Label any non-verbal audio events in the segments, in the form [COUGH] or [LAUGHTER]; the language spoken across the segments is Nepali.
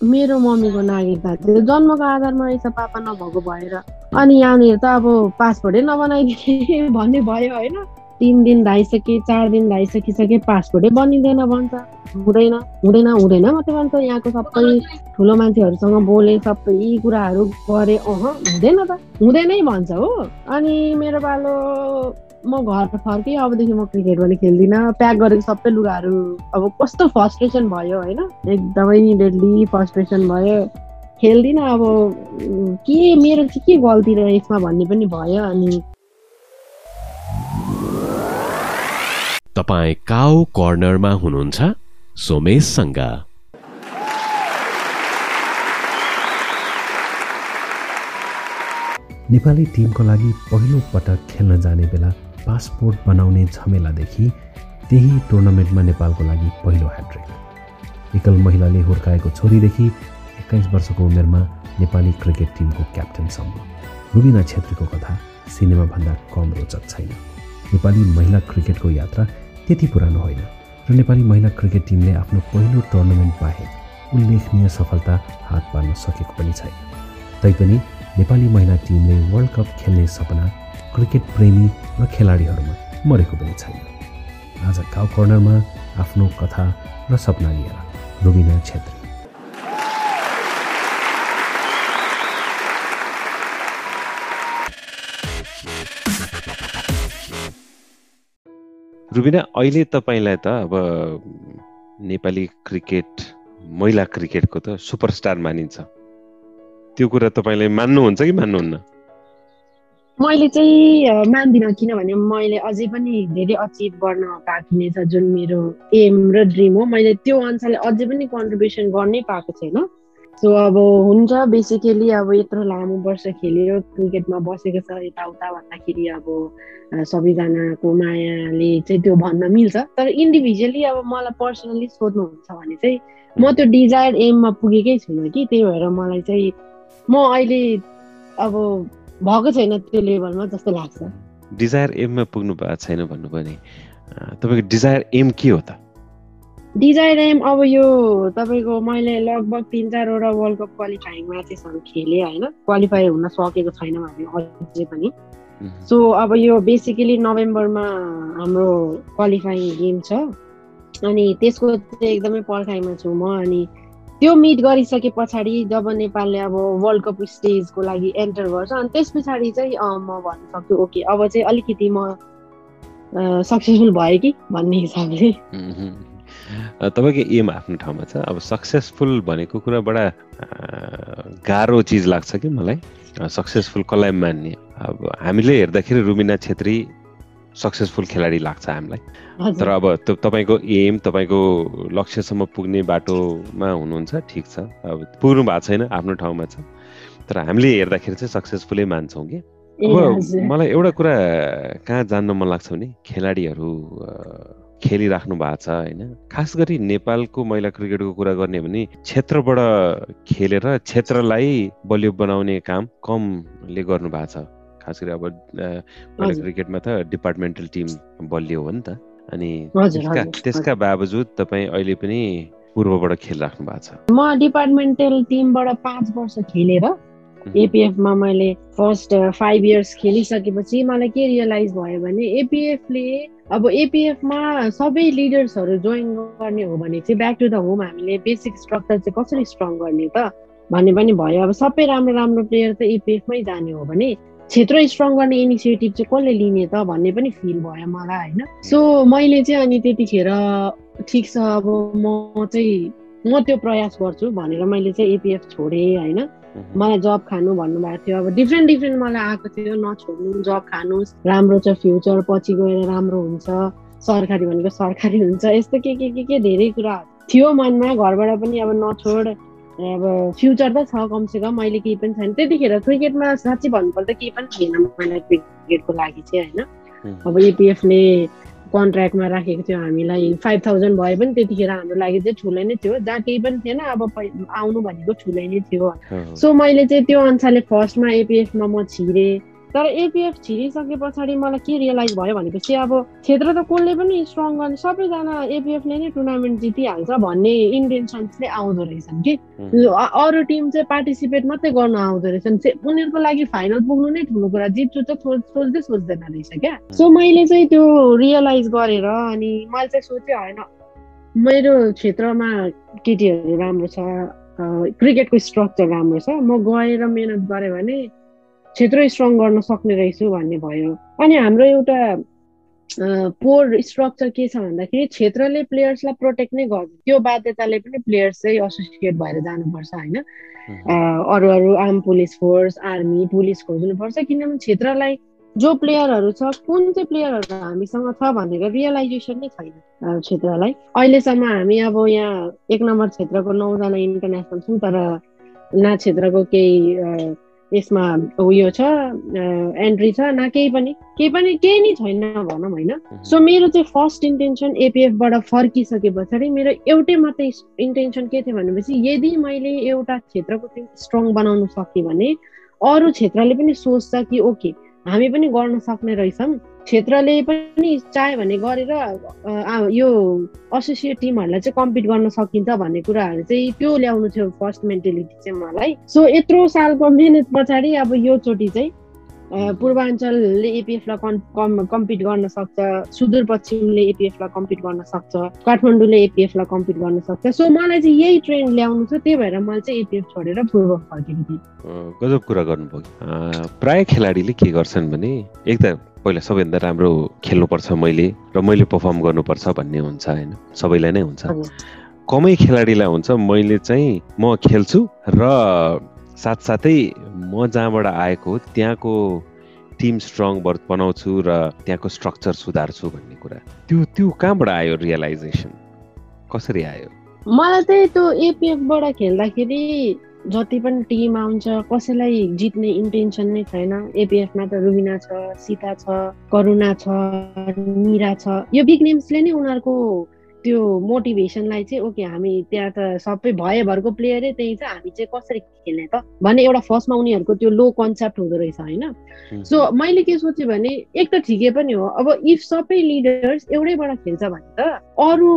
मेरो मम्मीको नागरिकता थियो जन्मको आधारमा रहेछ पापा नभएको भएर। अनि यहाँनिर त अब पासपोर्टै नबनाइदिने [LAUGHS] भन्ने भयो होइन। तिन दिन धाइसके चार दिन धाइसकिसके पासपोर्टै बनिँदैन भन्छ। हुँदैन हुँदैन हुँदैन मात्रै भन्छ। यहाँको सबै ठुलो मान्छेहरूसँग बोले सबै कुराहरू गरे अह हुँदैन त। हुँदैनै भन्छ हो। अनि मेरो पालो म घर फर्केँ अबदेखि म क्रिकेट पनि खेल्दिनँ। प्याक गरेको सबै लुगाहरू अब कस्तो फर्स्ट्रेसन भयो होइन एकदमै डेडली फर्स्ट्रेसन भयो। खेल्दिनँ अब के मेरो चाहिँ के गल्ती रह्यो यसमा भन्ने पनि भयो अनि तपाईँ काउ कर्नरमा हुनुहुन्छ? सोमेशसँग। नेपाली टिमको लागि पहिलो पटक खेल्न जाने बेला पासपोर्ट बनाउने झमेलादेखि त्यही टुर्नामेन्टमा नेपालको लागि पहिलो ह्याट्रिक एकल महिलाले हुर्काएको छोरीदेखि एक्काइस वर्षको उमेरमा नेपाली क्रिकेट टिमको क्याप्टेनसम्म रुबिना छेत्रीको कथा सिनेमाभन्दा कम रोचक छैन। नेपाली महिला क्रिकेटको यात्रा त्यति पुरानो होइन र नेपाली महिला क्रिकेट टिमले आफ्नो पहिलो टुर्नामेन्ट बाहेक उल्लेखनीय सफलता हात पार्न सकेको पनि छैन। तैपनि नेपाली महिला टिमले वर्ल्ड कप खेल्ने सपना क्रिकेट प्रेमी र खेलाडीहरूमा मरेको पनि छैन। आज काउ कर्नरमा आफ्नो कथा र सपना लिएर रुबिना छेत्री। रुबिना अहिले तपाईँलाई त अब नेपाली क्रिकेट महिला क्रिकेटको त सुपरस्टार मानिन्छ। त्यो कुरा तपाईँले मान्नुहुन्छ कि मान्नुहुन्न? मैले चाहिँ मान्दिनँ किनभने मैले अझै पनि धेरै अचिभ गर्न बाँकी नै छ जुन मेरो एम र ड्रिम हो। मैले त्यो अनुसारले अझै पनि कन्ट्रिब्युसन गर्नै पाएको छैन। सो अब हुन्छ बेसिकली अब यत्रो लामो वर्ष खेलेर क्रिकेटमा बसेको छ यताउता भन्दाखेरि अब सबैजनाको मायाले चाहिँ त्यो भन्न मिल्छ। तर इन्डिभिजुअली अब मलाई पर्सनली सोध्नुहुन्छ भने चाहिँ म त्यो डिजायर एममा पुगेकै छुइनँ कि। त्यही भएर मलाई चाहिँ म अहिले अब भएको छैन त्यो लेभलमा जस्तो लाग्छ। डिजायर एममा पुग्नु भएको छैन भन्नु पनि तपाईँको डिजायर एम के हो त? डिजायर एम अब यो तपाईँको मैले लगभग तिन चारवटा वर्ल्ड कप क्वालिफाइङ म्याचेसहरू खेलेँ होइन? क्वालिफाई हुन सकेको छैन हामी अझै पनि। सो अब यो बेसिकली नोभेम्बरमा हाम्रो क्वालिफाइङ गेम छ। अनि त्यसको चाहिँ एकदमै पर्खाइमा छु म। अनि त्यो मिट गरिसके पछाडि जब नेपालले अब वर्ल्ड कप स्टेजको लागि एन्टर गर्छ अनि त्यस पछाडि चाहिँ म भन्न सक्छु ओके अब चाहिँ अलिकति म सक्सेसफुल भयो कि भन्ने हिसाबले। तपाईँको एम आफ्नो ठाउँमा छ? अब सक्सेसफुल भनेको कुरा बडा गाह्रो चिज लाग्छ कि मलाई? सक्सेसफुल कसलाई मान्ने? अब हामीले हेर्दाखेरि रुमिना छेत्री सक्सेसफुल खेलाडी लाग्छ हामीलाई। तर अब त्यो तपाईँको एम तपाईँको लक्ष्यसम्म पुग्ने बाटोमा हुनुहुन्छ ठिक छ। अब पुग्नु भएको छैन आफ्नो ठाउँमा छ। तर हामीले हेर्दाखेरि चाहिँ सक्सेसफुलै मान्छौँ कि। अब मलाई एउटा कुरा कहाँ जान्न मन लाग्छ भने खेलाडीहरू खेलिराख्नु भएको छ होइन। खास गरी नेपालको महिला क्रिकेटको कुरा गर्ने भने क्षेत्रबाट खेलेर क्षेत्रलाई बलियो बनाउने काम कमले गर्नु भएको छ। खास गरी अब पहिला क्रिकेटमा त डिपार्टमेन्टल टिम बलियो हो नि त। अनि त्यसका बावजुद तपाईँ अहिले पनि पूर्वबाट खेलिराख्नु भएको छ। म डिपार्टमेन्टल टिमबाट पाँच वर्ष खेलेर एपिएफमा मैले फर्स्ट फाइभ इयर्स खेलिसकेपछि मलाई के रियलाइज भयो भने एपिएफले अब एपिएफमा सबै लिडर्सहरू जोइन गर्ने हो भने चाहिँ ब्याक टु द होम हामीले बेसिक स्ट्रक्चर चाहिँ कसरी स्ट्रङ गर्ने त भन्ने पनि भयो। अब सबै राम्रो राम्रो प्लेयर त एपिएफमै जाने हो भने क्षेत्र स्ट्रङ गर्ने इनिसिएटिभ चाहिँ कसले लिने त भन्ने पनि फिल भयो मलाई होइन? सो मैले चाहिँ अनि त्यतिखेर ठिक छ अब म चाहिँ म त्यो प्रयास गर्छु भनेर मैले चाहिँ एपिएफ छोडेँ होइन? मलाई जब खानु भन्नुभएको थियो। अब डिफ्रेन्ट डिफ्रेन्ट मलाई आएको थियो। नछोड्नु जब खानुहोस्। राम्रो छ फ्युचर पछि गएर राम्रो हुन्छ। सरकारी भनेको सरकारी हुन्छ। यस्तो के के के के धेरै कुरा थियो मनमा। घरबाट पनि अब नछोड अब फ्युचर त छ कमसेकम अहिले केही पनि छैन। त्यतिखेर क्रिकेटमा साँच्चै भन्नुपर्दा केही पनि थिएन मलाई क्रिकेटको लागि चाहिँ होइन। अब एपिएफले कन्ट्र्याक्टमा राखेको थियो हामीलाई फाइभ थाउजन्ड भए पनि त्यतिखेर हाम्रो लागि चाहिँ ठुलै नै थियो। जहाँ केही पनि थिएन अब आउनु भनेको ठुलै नै थियो। सो मैले चाहिँ त्यो अनुसारले फर्स्टमा एपिएफमा म छिरेँ। तर एपिएफ छिरिसके पछाडि मलाई के रियलाइज भयो भनेपछि अब क्षेत्र त कसले पनि स्ट्रङ गर्ने सबैजना एपिएफले नै टुर्नामेन्ट जितिहाल्छ भन्ने इन्टेन्सन्सले आउँदो रहेछन् कि? अरू टिम चाहिँ पार्टिसिपेट मात्रै गर्नु आउँदो रहेछन्। उनीहरूको लागि फाइनल पुग्नु नै ठुलो कुरा जित्छु त सोच्दै सोच्दैन रहेछ क्या? सो मैले चाहिँ त्यो रियलाइज गरेर अनि मैले चाहिँ सोचेँ होइन मेरो क्षेत्रमा केटीहरू राम्रो छ क्रिकेटको स्ट्रक्चर राम्रो छ। म गएर मिहिनेत गरेँ भने क्षेत्र स्ट्रङ गर्न सक्ने रहेछु भन्ने भयो। अनि हाम्रो एउटा पोर स्ट्रक्चर के छ भन्दाखेरि क्षेत्रले प्लेयर्सलाई प्रोटेक्ट नै गर्छ। त्यो बाध्यताले पनि प्लेयर्स चाहिँ एसोसिएट भएर जानुपर्छ होइन? अरू अरू arm police force army police खोज्नुपर्छ किनभने क्षेत्रलाई जो प्लेयरहरू छ कुन चाहिँ प्लेयरहरू हामीसँग छ भनेर रियलाइजेसन नै छैन क्षेत्रलाई। अहिलेसम्म हामी अब यहाँ एक नम्बर क्षेत्रको नौजना इन्टरनेसनल छौँ तर ना क्षेत्रको केही यसमा उयो छ एन्ट्री छ न केही पनि। केही पनि केही नै छैन भनौँ होइन। सो मेरो चाहिँ फर्स्ट इन्टेन्सन एपिएफबाट फर्किसके पछाडि मेरो एउटै मात्रै इन्टेन्सन के थियो भनेपछि यदि मैले एउटा क्षेत्रको टिम स्ट्रङ बनाउन सकेँ भने अरू क्षेत्रले पनि सोच्छ कि ओके हामी पनि गर्न सक्ने रहेछौँ। क्षेत्रले पनि चाह्यो भने गरेर यो एसोसिएट टिमहरूलाई चाहिँ कम्पिट गर्न सकिन्छ भन्ने कुराहरू चाहिँ त्यो ल्याउनु थियो फर्स्ट मेन्टेलिटी चाहिँ मलाई। सो यत्रो सालको मिहिनेत पछाडि अब यो चोटि चाहिँ पूर्वाञ्चलले एपिएफलाई कन् कम कम्पिट गर्न सक्छ सुदूरपश्चिमले एपिएफलाई कम्पिट गर्न सक्छ काठमाडौँले एपिएफलाई कम्पिट गर्न सक्छ। सो मलाई चाहिँ यही ट्रेन्ड ल्याउनु छ त्यही भएर मैले चाहिँ एपिएफ छोडेर पूर्व फर्केको थिएँ। गजब कुरा गर्नुभयो। प्राय खेलाडीले के गर्छन् भने एक त पहिला सबैभन्दा राम्रो खेल्नुपर्छ मैले र मैले पर्फर्म गर्नुपर्छ भन्ने हुन्छ होइन? सबैलाई नै हुन्छ। कमै खेलाडीलाई हुन्छ मैले चाहिँ म खेल्छु र साथसाथै म जहाँबाट आएको त्यहाँको टिम स्ट्रङ बनाउँछु र त्यहाँको स्ट्रक्चर सुधार्छु भन्ने कुरा। त्यो त्यो कहाँबाट आयो रियलाइजेसन? कसरी आयो? मलाई चाहिँ त्यो एपिएफबाट खेल्दाखेरि जति पनि टिम आउँछ कसैलाई जित्ने इन्टेन्सन नै छैन। एपिएफमा त रुबिना छ सीता छ करुणा छ निरा छ। यो बिग नेम्सले नै उनीहरूको त्यो मोटिभेसनलाई चाहिँ ओके हामी त्यहाँ त सबै भएभरको प्लेयरै त्यही छ हामी चाहिँ कसरी खेल्ने त? भन्ने एउटा फर्स्टमा उनीहरूको त्यो लो कन्सेप्ट हुँदो रहेछ होइन? सो मैले के सोचेँ भने एक त ठिकै पनि हो अब इफ सबै लिडर्स एउटैबाट खेल्छ भने त अरू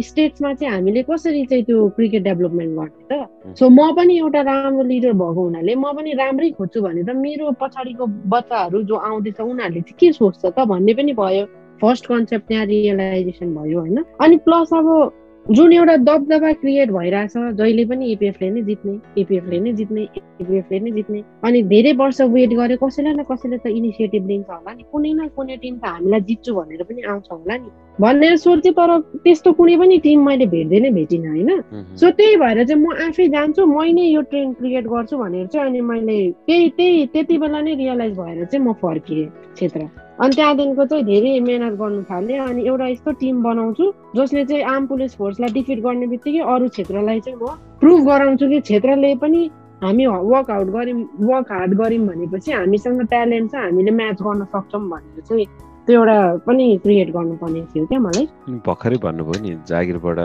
स्टेट्समा चाहिँ हामीले कसरी चाहिँ त्यो क्रिकेट डेभलपमेन्ट गर्ने त? सो म पनि एउटा राम्रो लिडर भएको हुनाले म पनि राम्रै खोज्छु भने त मेरो पछाडिको बच्चाहरू जो आउँदैछ उनीहरूले चाहिँ के सोच्छ त भन्ने पनि भयो। फर्स्ट कन्सेप्ट त्यहाँ रियलाइजेसन भयो होइन? अनि प्लस अब जुन एउटा दबदबा क्रिएट भइरहेछ जहिले पनि एपिएफले नै जित्ने एपिएफले नै जित्ने एपिएफले नै जित्ने अनि धेरै वर्ष वेट गरे कसैलाई न कसैले त इनिसिएटिभ लिन्छ होला नि? कुनै न कुनै टिम त हामीलाई जित्छु भनेर पनि आउँछ होला नि? भनेर सोचेँ तर त्यस्तो कुनै पनि टिम मैले भेट्दै नै भेटिनँ होइन? सो त्यही भएर चाहिँ म आफै जान्छु मै नै यो ट्रेन क्रिएट गर्छु भनेर चाहिँ अनि मैले त्यही त्यही त्यति बेला नै रियलाइज भएर चाहिँ म फर्किएँ क्षेत्र। अनि त्यहाँदेखिको चाहिँ धेरै मिहिनेत गर्नु थालेँ अनि एउटा यस्तो टिम बनाउँछु जसले चाहिँ आर्म पुलिस फोर्सलाई डिफिट गर्ने बित्तिकै अरू क्षेत्रलाई चाहिँ म प्रुभ गराउँछु कि क्षेत्रले पनि हामी वर्कआउट गऱ्यौँ वर्क हार्ड गऱ्यौँ भनेपछि हामीसँग ट्यालेन्ट छ हामीले म्याच गर्न सक्छौँ भनेर चाहिँ त्यो एउटा पनि क्रिएट गर्नुपर्ने थियो क्या मलाई। भर्खरै भन्नुभयो नि जागिरबाट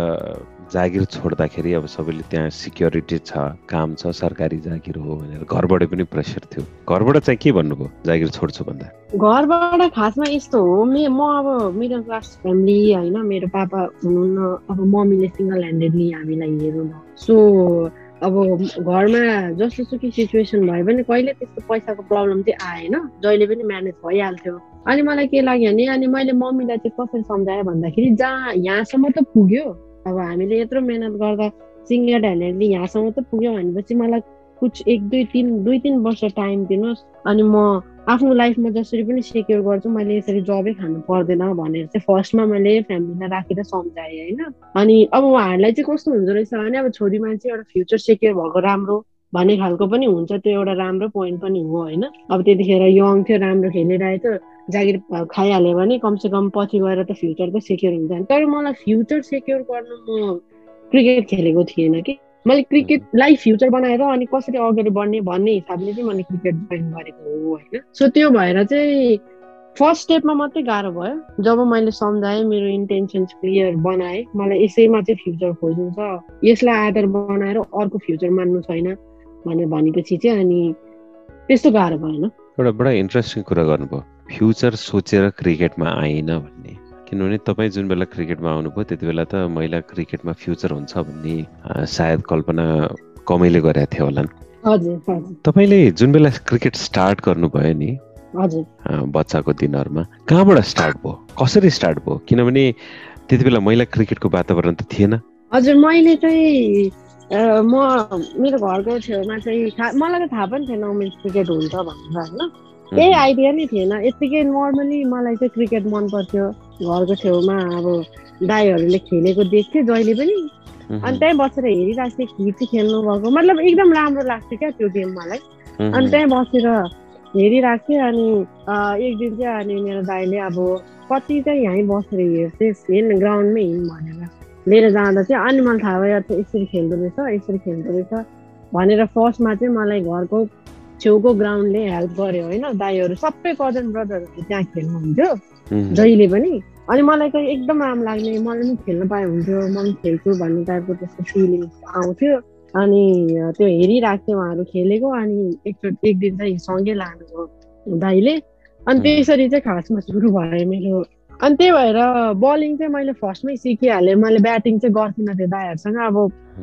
जागिर छोड्दाखेरि अब सबैले त्यहाँ सिक्योरिटी छ काम छ सरकारी जागिर हो भनेर घरबाट पनि प्रेसर थियो। घरबाट चाहिँ के भन्नुभयो? जागिर छोड्छु भन्दा? घरबाट खासमा यस्तो हो मे म अब मिडल क्लास फ्यामिली होइन मेरो पापा हुनुहुन्न अब मम्मीले सिङ्गल ह्यान्डेडली हामीलाई हेर्नु न सो अब घरमा जस्तो सुकै सिचुएसन भयो भने कहिले त्यस्तो पैसाको प्रब्लम चाहिँ आएन जहिले पनि म्यानेज भइहाल्थ्यो। अनि मलाई के लाग्यो भने अनि मैले मम्मीलाई चाहिँ कसरी सम्झाएँ भन्दाखेरि जहाँ यहाँसम्म त पुग्यो अब हामीले यत्रो मिहिनेत गर्दा सिङ्गल ह्यान्डेडली यहाँसम्म त पुग्यो भनेपछि मलाई कुछ एक दुई तिन दुई तिन वर्ष टाइम दिनुहोस्। अनि म आफ्नो लाइफमा जसरी पनि सेक्योर गर्छु मैले यसरी जबै खानु पर्दैन भनेर चाहिँ फर्स्टमा मैले फ्यामिलीलाई राखेर सम्झाएँ होइन। अनि अब उहाँहरूलाई चाहिँ कस्तो हुँदो रहेछ भने अब छोरी मान्छे एउटा फ्युचर सेक्योर भएको राम्रो भन्ने खालको पनि हुन्छ त्यो एउटा राम्रो पोइन्ट पनि हो होइन। अब त्यतिखेर यङ थियो राम्रो खेलिरहेको थियो जागिर खाइहाल्यो भने कमसेकम पछि गएर त फ्युचर त सेक्योर हुन्छ तर मलाई फ्युचर सेक्योर गर्नु म क्रिकेट खेलेको थिएन कि। मैले क्रिकेटलाई फ्युचर बनाएर अनि कसरी अगाडि बढ्ने भन्ने हिसाबले चाहिँ मैले क्रिकेट जोइन गरेको हो होइन। सो त्यो भएर चाहिँ फर्स्ट स्टेपमा मात्रै गाह्रो भयो। जब मैले सम्झाएँ मेरो इन्टेन्सन्स क्लियर बनाएँ मलाई यसैमा चाहिँ फ्युचर खोज्नु छ। यसलाई आधार बनाएर अर्को फ्युचर मान्नु छैन भनेर भनेपछि चाहिँ अनि त्यस्तो गाह्रो भएन। एउटा बडा इन्ट्रेस्टिङ कुरा गर्नुभयो। फ्युचर सोचेर क्रिकेटमा आइन भन्ने। किनभने तपाईँ जुन बेला क्रिकेटमा आउनुभयो त्यति बेला त महिला क्रिकेटमा फ्युचर हुन्छ भन्ने सायद कल्पना कमैले गरेका थियो होला तपाईँले जुन बेला क्रिकेट स्टार्ट गर्नुभयो नि बच्चाको दिनहरूमा कहाँबाट स्टार्ट भयो? कसरी स्टार्ट भयो? किनभने त्यति बेला महिला क्रिकेटको वातावरण त थिएन। हजुर मैले चाहिँ म मेरो घरको छेउमा चाहिँ मलाई त थाहा पनि थिएन वुमेन्स क्रिकेट हुन्छ भनेर होइन? केही आइडिया नै थिएन। यत्तिकै नर्मली मलाई चाहिँ क्रिकेट मन पर्थ्यो घरको छेउमा अब दाईहरूले खेलेको देख्थेँ जहिले पनि। अनि त्यहीँ बसेर हेरिरहेको थिएँ खिर चाहिँ खेल्नु भएको मतलब एकदम राम्रो लाग्थ्यो क्या त्यो गेम मलाई। अनि त्यहीँ बसेर हेरिरहेको थिएँ अनि एक दिन चाहिँ अनि मेरो दाईले अब कति चाहिँ यहीँ बसेर हेर्थेँ हेर्न ग्राउन्डमै हिँड भनेर। लिएर जाँदा चाहिँ अनि मलाई थाहा भयो यसरी खेल्दो रहेछ यसरी खेल्दो रहेछ भनेर फर्स्टमा चाहिँ मलाई घरको छेउको ग्राउन्डले हेल्प गर्यो होइन? दाईहरू सबै कजन ब्रदरहरू त्यहाँ खेल्नुहुन्थ्यो। जहिले पनि। अनि मलाई चाहिँ एकदम राम्रो लाग्ने मलाई पनि खेल्न पाए हुन्थ्यो म पनि खेल्छु भन्ने टाइपको त्यस्तो फिलिङ्स आउँथ्यो। अनि त्यो हेरिरहेको थिएँ उहाँहरू खेलेको। अनि एकचोटि एक दिन चाहिँ सँगै लानुभयो दाईले। अनि त्यसरी चाहिँ खासमा सुरु भयो मेरो अनि त्यही भएर बलिङ चाहिँ मैले फर्स्टमै सिकिहालेँ। मैले ब्याटिङ चाहिँ गर्थिनँ थियो दाईहरूसँग अब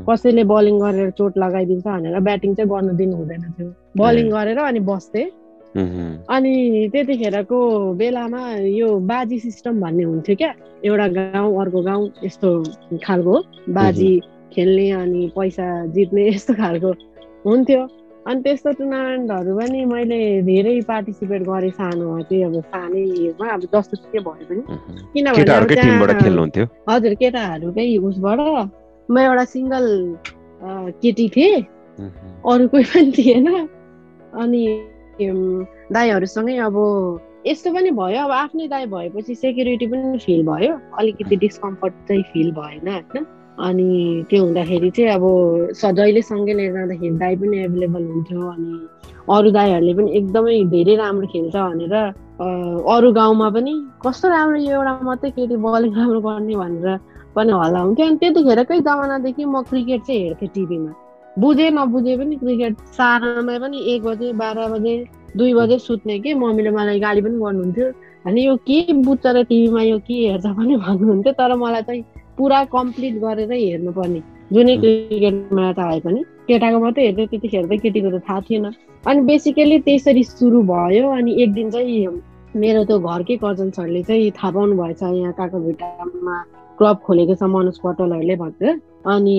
कसैले बलिङ गरेर चोट लगाइदिन्छ भनेर ब्याटिङ चाहिँ गर्नु दिनु हुँदैन थियो। बलिङ गरेर अनि बस्थेँ। अनि त्यतिखेरको बेलामा यो बाजी सिस्टम भन्ने हुन्थ्यो क्या? एउटा गाउँ अर्को गाउँ यस्तो खालको। बाजी खेल्ने अनि पैसा जित्ने यस्तो खालको हुन्थ्यो। अनि त्यस्तो टुर्नामेन्टहरू पनि मैले धेरै पार्टिसिपेट गरेँ सानोमा चाहिँ अब सानै एजमा अब जस्तो के भए पनि। किनभने हजुर केटाहरूकै उसबाट। म एउटा सिङ्गल केटी थिएँ। अरू कोही पनि थिएन। अनि दाईहरूसँगै अब यस्तो पनि भयो। अब आफ्नै दाई भएपछि सेक्युरिटी पनि फिल भयो। अलिकति डिस्कम्फर्ट चाहिँ फिल भएन होइन। अनि त्यो हुँदाखेरि चाहिँ अब जहिले सँगै लिएर जाँदाखेरि दाई पनि एभाइलेबल हुन्थ्यो अनि अरू दाईहरूले पनि एकदमै धेरै राम्रो खेल्छ भनेर अरू गाउँमा पनि कस्तो राम्रो यो एउटा मात्रै केटी बलिङ राम्रो गर्ने भनेर पनि हल्ला हुन्थ्यो। अनि त्यतिखेरकै जमानादेखि म क्रिकेट चाहिँ हेर्थेँ टिभीमा। बुझे नबुझे पनि क्रिकेट सारामा पनि एक बजे बाह्र बजे दुई बजे सुत्ने कि मम्मीले मलाई गाली पनि गर्नुहुन्थ्यो। अनि यो के बुझ्छ र टिभीमा यो के हेर्छ पनि भन्नुहुन्थ्यो। तर मलाई चाहिँ पुरा कम्प्लिट गरेरै हेर्नुपर्ने जुनै क्रिकेट म्याच आए पनि केटाको मात्रै हेर्थ्यो त्यतिखेर त केटीको त थाहा थिएन। अनि बेसिकली त्यसरी सुरु भयो अनि एक दिन चाहिँ मेरो त्यो घरकै कजन्सहरूले चाहिँ थाहा पाउनु भएछ यहाँ काको भिटामा क्लब खोलेको छ मनोज पटलहरूले भनेर अनि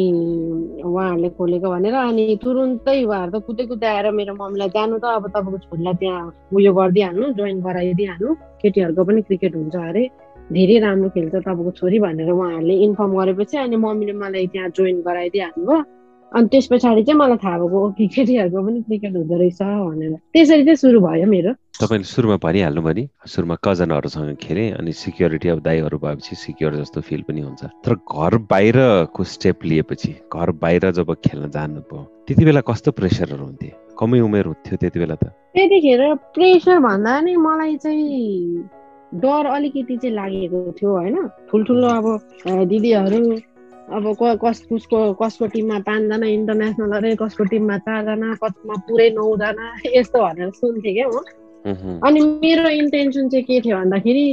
उहाँहरूले खोलेको भनेर अनि तुरुन्तै उहाँहरू त कुदै कुदै आएर मेरो मम्मीलाई जानु त अब तपाईँको छोरीलाई त्यहाँ उयो गरिदिइहाल्नु जोइन गराइदिइहाल्नु केटीहरूको पनि क्रिकेट हुन्छ अरे। धेरै राम्रो खेल्छ तपाईँको छोरी भनेर उहाँहरूले इन्फर्म गरेपछि अनि मम्मीले मलाई त्यहाँ जोइन गराइदिइहाल्नु भयो अनि त्यस पछाडि चाहिँ मलाई थाहा भएको ओके केटीहरूको पनि क्रिकेट हुँदो रहेछ भनेर। त्यसरी चाहिँ सुरु भयो मेरो। तपाईँले सुरुमा भनिहाल्नु भयो नि सुरुमा कजनहरूसँग खेलेँ अनि सिक्योरिटी अब दाईहरू भएपछि सिक्योर जस्तो फिल पनि हुन्छ। तर घर बाहिरको स्टेप लिएपछि घर बाहिर जब खेल्न जानुभयो त्यति बेला कस्तो प्रेसरहरू हुन्थे? कमै उमेर हुन्थ्यो त्यति बेला त? त्यतिखेर प्रेसर भन्दा नि मलाई चाहिँ डर अलिकति चाहिँ लागेको थियो होइन? ठुल्ठुलो अब दिदीहरू अब कस कसको कसको टिममा पाँचजना इन्टरनेसनल अरे कसको टिममा चारजना कसमा पुरै नौजना यस्तो भनेर सुन्थेँ क्या म। अनि मेरो इन्टेन्सन चाहिँ के थियो भन्दाखेरि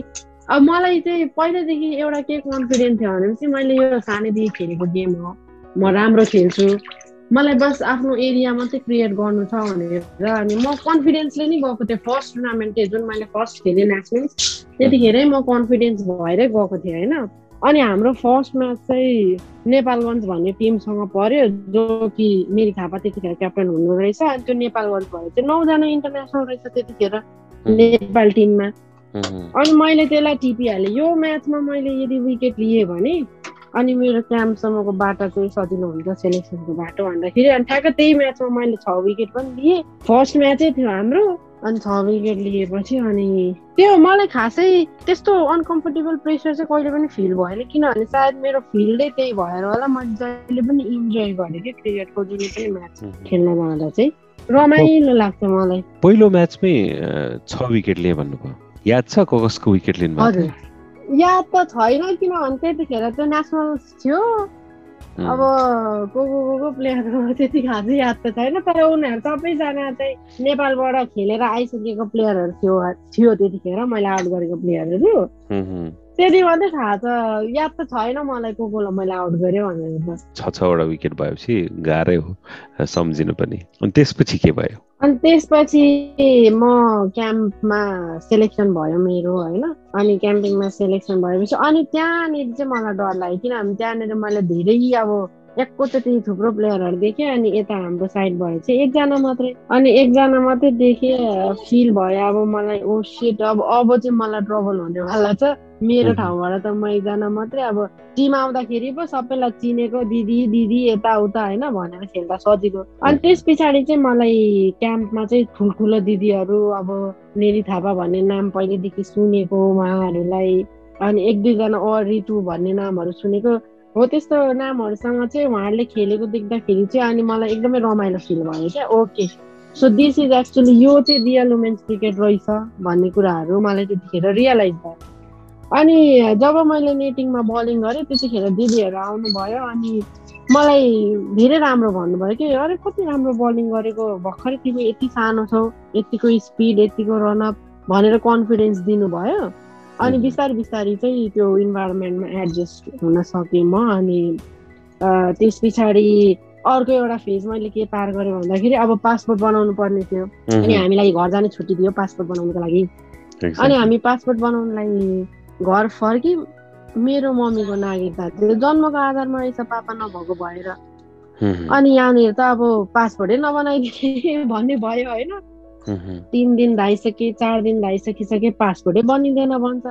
अब मलाई चाहिँ पहिल्यैदेखि एउटा के कन्फिडेन्ट थियो भनेपछि मैले यो सानैदेखि खेलेको गेम हो। म राम्रो खेल्छु। मलाई बस आफ्नो एरिया मात्रै क्रिएट गर्नु छ भनेर अनि म कन्फिडेन्सले नै गएको थिएँ। फर्स्ट टुर्नामेन्ट जुन मैले फर्स्ट खेलेँ नेसनल्स त्यतिखेरै म कन्फिडेन्स भएरै गएको थिएँ होइन? अनि हाम्रो फर्स्ट म्याच चाहिँ नेपालगञ्ज भन्ने टिमसँग पर्यो जो कि मेरी थापा त्यतिखेर क्याप्टन हुनु रहेछ अनि त्यो नेपालगञ्ज भयो चाहिँ नौजना इन्टरनेसनल रहेछ त्यतिखेर नेपाल टिममा अनि मैले त्यसलाई टिपिहालेँ। यो म्याचमा मैले यदि विकेट लिएँ भने अनि मेरो क्याम्पसम्मको बाटो चाहिँ सजिलो हुन्छ सेलेक्सनको बाटो भन्दाखेरि। अनि ठ्याक्क त्यही म्याचमा मैले छ विकेट पनि लिएँ। फर्स्ट म्याचै थियो हाम्रो अनि छ विकेट लिएपछि अनि त्यो मलाई खासै त्यस्तो अनकम्फर्टेबल प्रेसर चाहिँ कहिले पनि फिल भएन। किनभने सायद मेरो फिल्डै त्यही भएर होला मैले जहिले पनि इन्जोय गरेँ कि क्रिकेटको जुन पनि म्याच खेल्न जाँदा चाहिँ। रमाइलो लाग्छ मलाई। पहिलो म्याचमै छ विकेट लिए भन्नुभयो। याद छ कसको विकेट लिनु हजुर। याद त छैन किनभने त्यतिखेर त्यो नेसनल थियो। अब को को को को प्लेयरको त्यति खासै याद त छैन तर उनीहरू सबैजना चाहिँ नेपालबाट खेलेर आइसकेको प्लेयरहरू थियो थियो त्यतिखेर मैले आउट गरेको प्लेयरहरू त्यति मात्रै थाहा छ। याद त छैन मलाई को कोलाई मैले आउट गरेँ भनेर छ छवटा विकेट भएपछि गाह्रै हो सम्झिनु पनि। अनि त्यसपछि के भयो? अनि त्यसपछि म क्याम्पमा सेलेक्सन भयो मेरो होइन? अनि क्याम्पिङमा सेलेक्सन भएपछि अनि त्यहाँनिर चाहिँ मलाई डर लाग्यो। किनभने त्यहाँनिर मैले धेरै अब एकैचोटि थुप्रो प्लेयरहरू देखेँ अनि यता हाम्रो साइड भयो चाहिँ एकजना मात्रै। अनि एकजना मात्रै देखेँ फिल भयो। अब मलाई ओ सेट अब अब चाहिँ मलाई ट्रबल हुनेवाला छ। मेरो ठाउँबाट त म एकजना मात्रै। अब टिम आउँदाखेरि पो सबैलाई चिनेको दिदी दिदी यताउता होइन भनेर खेल्दा सजिलो। अनि त्यस पछाडि चाहिँ मलाई क्याम्पमा चाहिँ ठुल्ठुलो दिदीहरू अब नेरी थापा भन्ने नाम पहिलेदेखि सुनेको उहाँहरूलाई। अनि एक दुईजना अ रितु भन्ने नामहरू सुनेको। हो त्यस्तो नामहरूसँग चाहिँ उहाँहरूले खेलेको देख्दाखेरि चाहिँ अनि मलाई एकदमै रमाइलो फिल भयो क्या। Okay so this is actually यो चाहिँ रियल वुमेन्स क्रिकेट रहेछ भन्ने कुराहरू मलाई त्यतिखेर रियलाइज भयो। अनि जब मैले नेटिङमा बलिङ गरेँ त्यतिखेर दिदीहरू आउनुभयो अनि मलाई धेरै राम्रो भन्नुभयो कि अरे कति राम्रो बलिङ गरेको भर्खरै तिमी यति सानो छौ यतिको स्पिड यतिको रनअप भनेर कन्फिडेन्स दिनुभयो। अनि बिस्तारै बिस्तारै चाहिँ त्यो इन्भाइरोमेन्टमा एडजस्ट हुन सकेँ म अनि त्यस पछाडि अर्को एउटा फेज मैले के पार गरेँ भन्दाखेरि अब पासपोर्ट बनाउनु पर्ने थियो। अनि हामीलाई घर जाने छुट्टी दियो पासपोर्ट बनाउनुको लागि। अनि हामी पासपोर्ट बनाउनुलाई घर फर्कि मेरो मम्मीको नागरिकता थियो। जन्मको आधारमा रहेछ पापा नभएको भएर। अनि यहाँनिर त अब पासपोर्टै नबनाइदिने भन्ने भयो होइन। तिन दिन धाइसके चार दिन धाइसकिसके पासपोर्टै बनिँदैन भन्छ।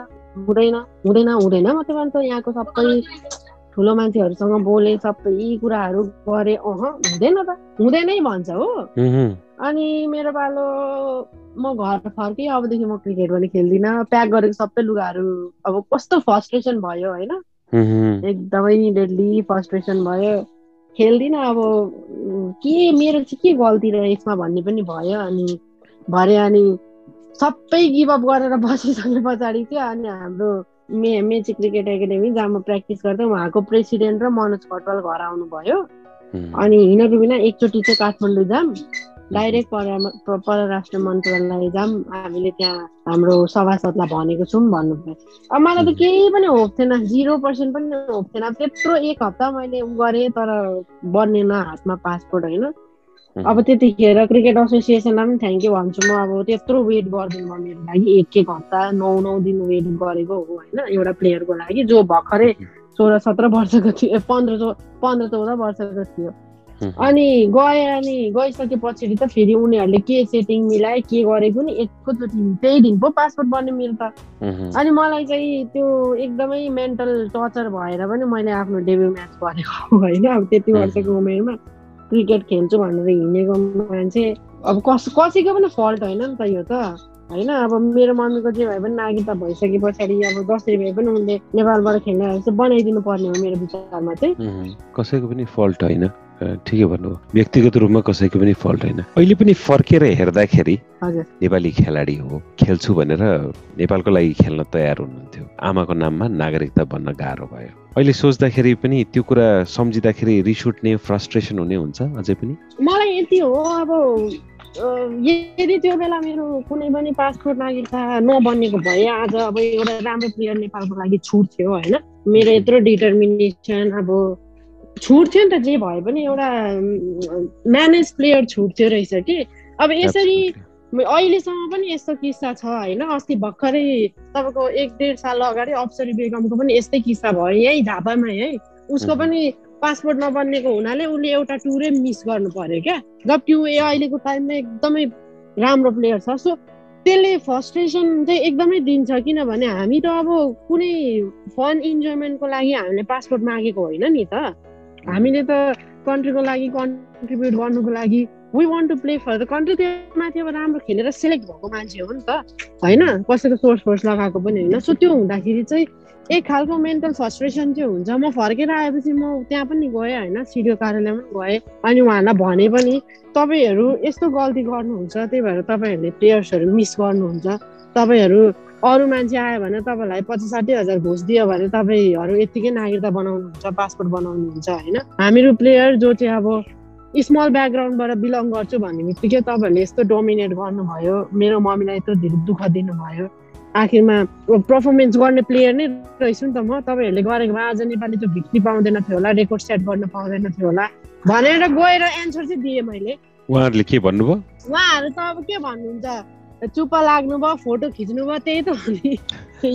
हुँदैन हुँदैन हुँदैन मात्रै भन्छ। यहाँको सबै ठुलो मान्छेहरूसँग बोले सबै कुराहरू गरे अह हुँदैन त। हुँदैनै भन्छ हो। अनि मेरो पालो म घर फर्केँ अबदेखि म क्रिकेट पनि खेल्दिनँ। प्याक गरेको सबै लुगाहरू अब कस्तो फर्स्ट्रेसन भयो होइन? एकदमै डेडली फर्स्ट्रेसन भयो। खेल्दिनँ अब के मेरो चाहिँ के गल्ती रह्यो यसमा भन्ने पनि भयो अनि भरे अनि सबै गिभअप गरेर बसिसके पछाडि चाहिँ अनि हाम्रो मे मेची क्रिकेट एकाडेमी जहाँ म प्र्याक्टिस गर्दै उहाँको प्रेसिडेन्ट र मनोज कटवाल घर आउनुभयो। अनि हिँडेको बिना एकचोटि चाहिँ काठमाडौँ जाम। डाइरेक्ट पर परराष्ट्र मन्त्रालय जाम। हामीले त्यहाँ हाम्रो सभासदलाई भनेको छौँ भन्नुभयो। अब मलाई त केही पनि होप थिएन। जिरो पर्सेन्ट पनि होप थिएन। त्यत्रो एक हप्ता मैले गरेँ तर बनेन हातमा पासपोर्ट होइन। अब त्यतिखेर क्रिकेट एसोसिएसनलाई पनि थ्याङ्क यू भन्छु म अब त्यत्रो वेट गरिदिनु भयो मेरो लागि। एक एक हप्ता नौ नौ दिन वेट गरेको हो होइन एउटा प्लेयरको लागि जो भर्खरै सोह्र सत्र वर्षको थियो पन्ध्र पन्ध्र चौध वर्षको थियो। अनि गए अनि गइसके पछाडि त फेरि उनीहरूले के सेटिङ मिलाए के गरेको नि एकैचोटि त्यही दिन पो पासपोर्ट बन्यो मेरो त। अनि मलाई चाहिँ त्यो एकदमै मेन्टल टर्चर भएर पनि मैले आफ्नो डेब्यु म्याच गरेको होइन? अब त्यति वर्षको उमेरमा। क्रिकेट खेल्छु भनेर हिँडेको मान्छे अब कस कसैको पनि फल्ट होइन नि त यो त। होइन अब मेरो मम्मीको जे भए पनि नागरिकता भइसके पछाडि अब जसरी भए पनि उनले नेपालबाट खेल्ने बनाइदिनु पर्ने हो मेरो विचारमा चाहिँ। कसैको पनि फल्ट होइन। ठिकै भन्नु व्यक्तिगत रूपमा कसैको पनि फल्ट होइन। अहिले पनि फर्केर हेर्दाखेरि नेपाली खेलाडी हो खेल्छु भनेर नेपालको लागि खेल्न तयार हुनुहुन्थ्यो। आमाको नाममा नागरिकता बन्न गाह्रो भयो। अहिले सोच्दाखेरि पनि त्यो कुरा सम्झिँदाखेरि रिस उठ्ने फ्रस्ट्रेसन हुने हुन्छ अझै पनि? मलाई यति हो अब यदि त्यो बेला मेरो कुनै पनि पासपोर्ट नागरिकता नबनेको भए आज अब एउटा राम्रो प्लेयर नेपालको लागि छुट थियो होइन? मेरो यत्रो डिटर्मिनेसन अब छुट थियो नि त जे भए पनि एउटा म्यानेज प्लेयर छुट थियो रहेछ कि। अब यसरी अहिलेसम्म पनि यस्तो किस्सा छ होइन अस्ति भर्खरै तपाईँको एक डेढ साल अगाडि अप्सरी बेगमको पनि यस्तै किस्सा भयो यही झापामा है। उसको पनि पासपोर्ट नबन्नेको हुनाले उसले एउटा टुरै मिस गर्नु पर्यो क्या। जबकि ऊ अहिलेको टाइममा एकदमै राम्रो प्लेयर छ। सो त्यसले फ्रस्ट्रेसन चाहिँ एकदमै दिन्छ किनभने हामी त अब कुनै फन इन्जोयमेन्टको लागि हामीले पासपोर्ट मागेको होइन नि त। हामीले त कन्ट्रीको लागि कन्ट्रिब्युट गर्नुको लागि we want to play for the country त्यो माथि अब राम्रो खेलेर सेलेक्ट भएको मान्छे हो नि त। होइन? कसैको सोर्स फोर्स लगाएको पनि होइन। सो त्यो हुँदाखेरि चाहिँ एक खालको मेन्टल फ्रस्ट्रेसन चाहिँ हुन्छ। म फर्केर आएपछि म त्यहाँ पनि गएँ होइन। सिडिओ कार्यालयमा पनि गएँ। अनि उहाँलाई भने पनि तपाईँहरू यस्तो गल्ती गर्नुहुन्छ। त्यही भएर तपाईँहरूले प्लेयर्सहरू मिस गर्नुहुन्छ। तपाईँहरू अरू मान्छे आयो भने तपाईँलाई पचास साठी हजार घुस दियो भने तपाईँहरू यत्तिकै नागरिकता बनाउनुहुन्छ पासपोर्ट बनाउनुहुन्छ होइन? हामीहरू प्लेयर जो चाहिँ अब स्मल ब्याकग्राउन्डबाट बिलङ गर्छु भन्ने बित्तिकै तपाईँहरूले यस्तो डोमिनेट गर्नुभयो। मेरो मम्मीलाई यत्रो धेरै दुःख दिनुभयो। आखिरमा पर्फर्मेन्स गर्ने प्लेयर नै रहेछु नि त म। तपाईँहरूले गरेको भए आज नेपाली त्यो भिक्टी पाउँदैन थियो होला रेकर्ड सेट गर्न पाउँदैन थियो होला। भनेर गएर एन्सर चाहिँ दिएँ मैले। उहाँहरूले के भन्नुभयो? उहाँहरू त अब के भन्नुहुन्छ? चुप्प लाग्नुभयो फोटो खिच्नुभयो त्यही त हो नि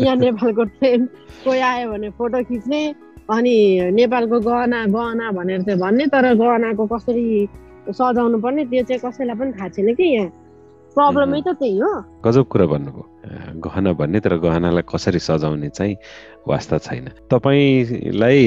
यहाँ नेपालको ट्रेन कोही आयो भने फोटो खिच्ने अनि नेपालको गहना गहना भनेर चाहिँ भन्ने तर गहनाको कसरी सजाउनु पर्ने त्यो चाहिँ कसैलाई पनि थाहा छैन कि यहाँ। प्रब्लमै त त्यही हो। गजब कुरा भन्नुभयो। गहना भन्ने तर गहनालाई कसरी सजाउने चाहिँ वास्ता छैन। तपाईँलाई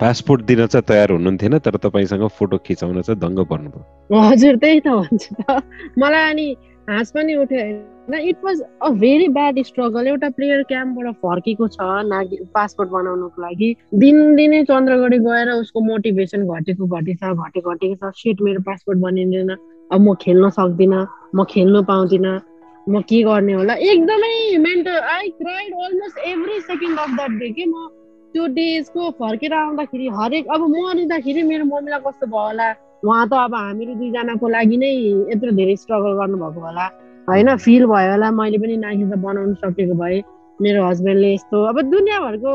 पासपोर्ट दिन चाहिँ तयार हुनुहुन्थेन तर तपाईँसँग फोटो खिचाउन चाहिँ दङ्ग पर्नुभयो। हजुर त्यही त भन्छु त। मलाई अनि हाँस पनि उठ्यो होइन। It was a very bad struggle एउटा प्लेयर क्याम्पबाट फर्केको छ नागि पासपोर्ट बनाउनुको लागि। दिनदिनै चन्द्रगढी गएर उसको मोटिभेसन घटेको घटेछ घटेको घटेको छ। सिट मेरो पासपोर्ट बनिँदैन। अब म खेल्न सक्दिनँ म खेल्नु पाउँदिनँ। म के गर्ने होला? एकदमै mental I cried almost every second of that day के म त्यो डेजको फर्केर आउँदाखेरि हरेक अब मरिँदाखेरि मेरो मम्मीलाई कस्तो भयो होला? उहाँ त अब हामीहरू दुईजनाको लागि नै यत्रो धेरै स्ट्रगल गर्नुभएको होला। होइन फिल भयो होला। मैले पनि नानी त बनाउनु सकेको भए मेरो हस्बेन्डले यस्तो अब दुनियाँभरको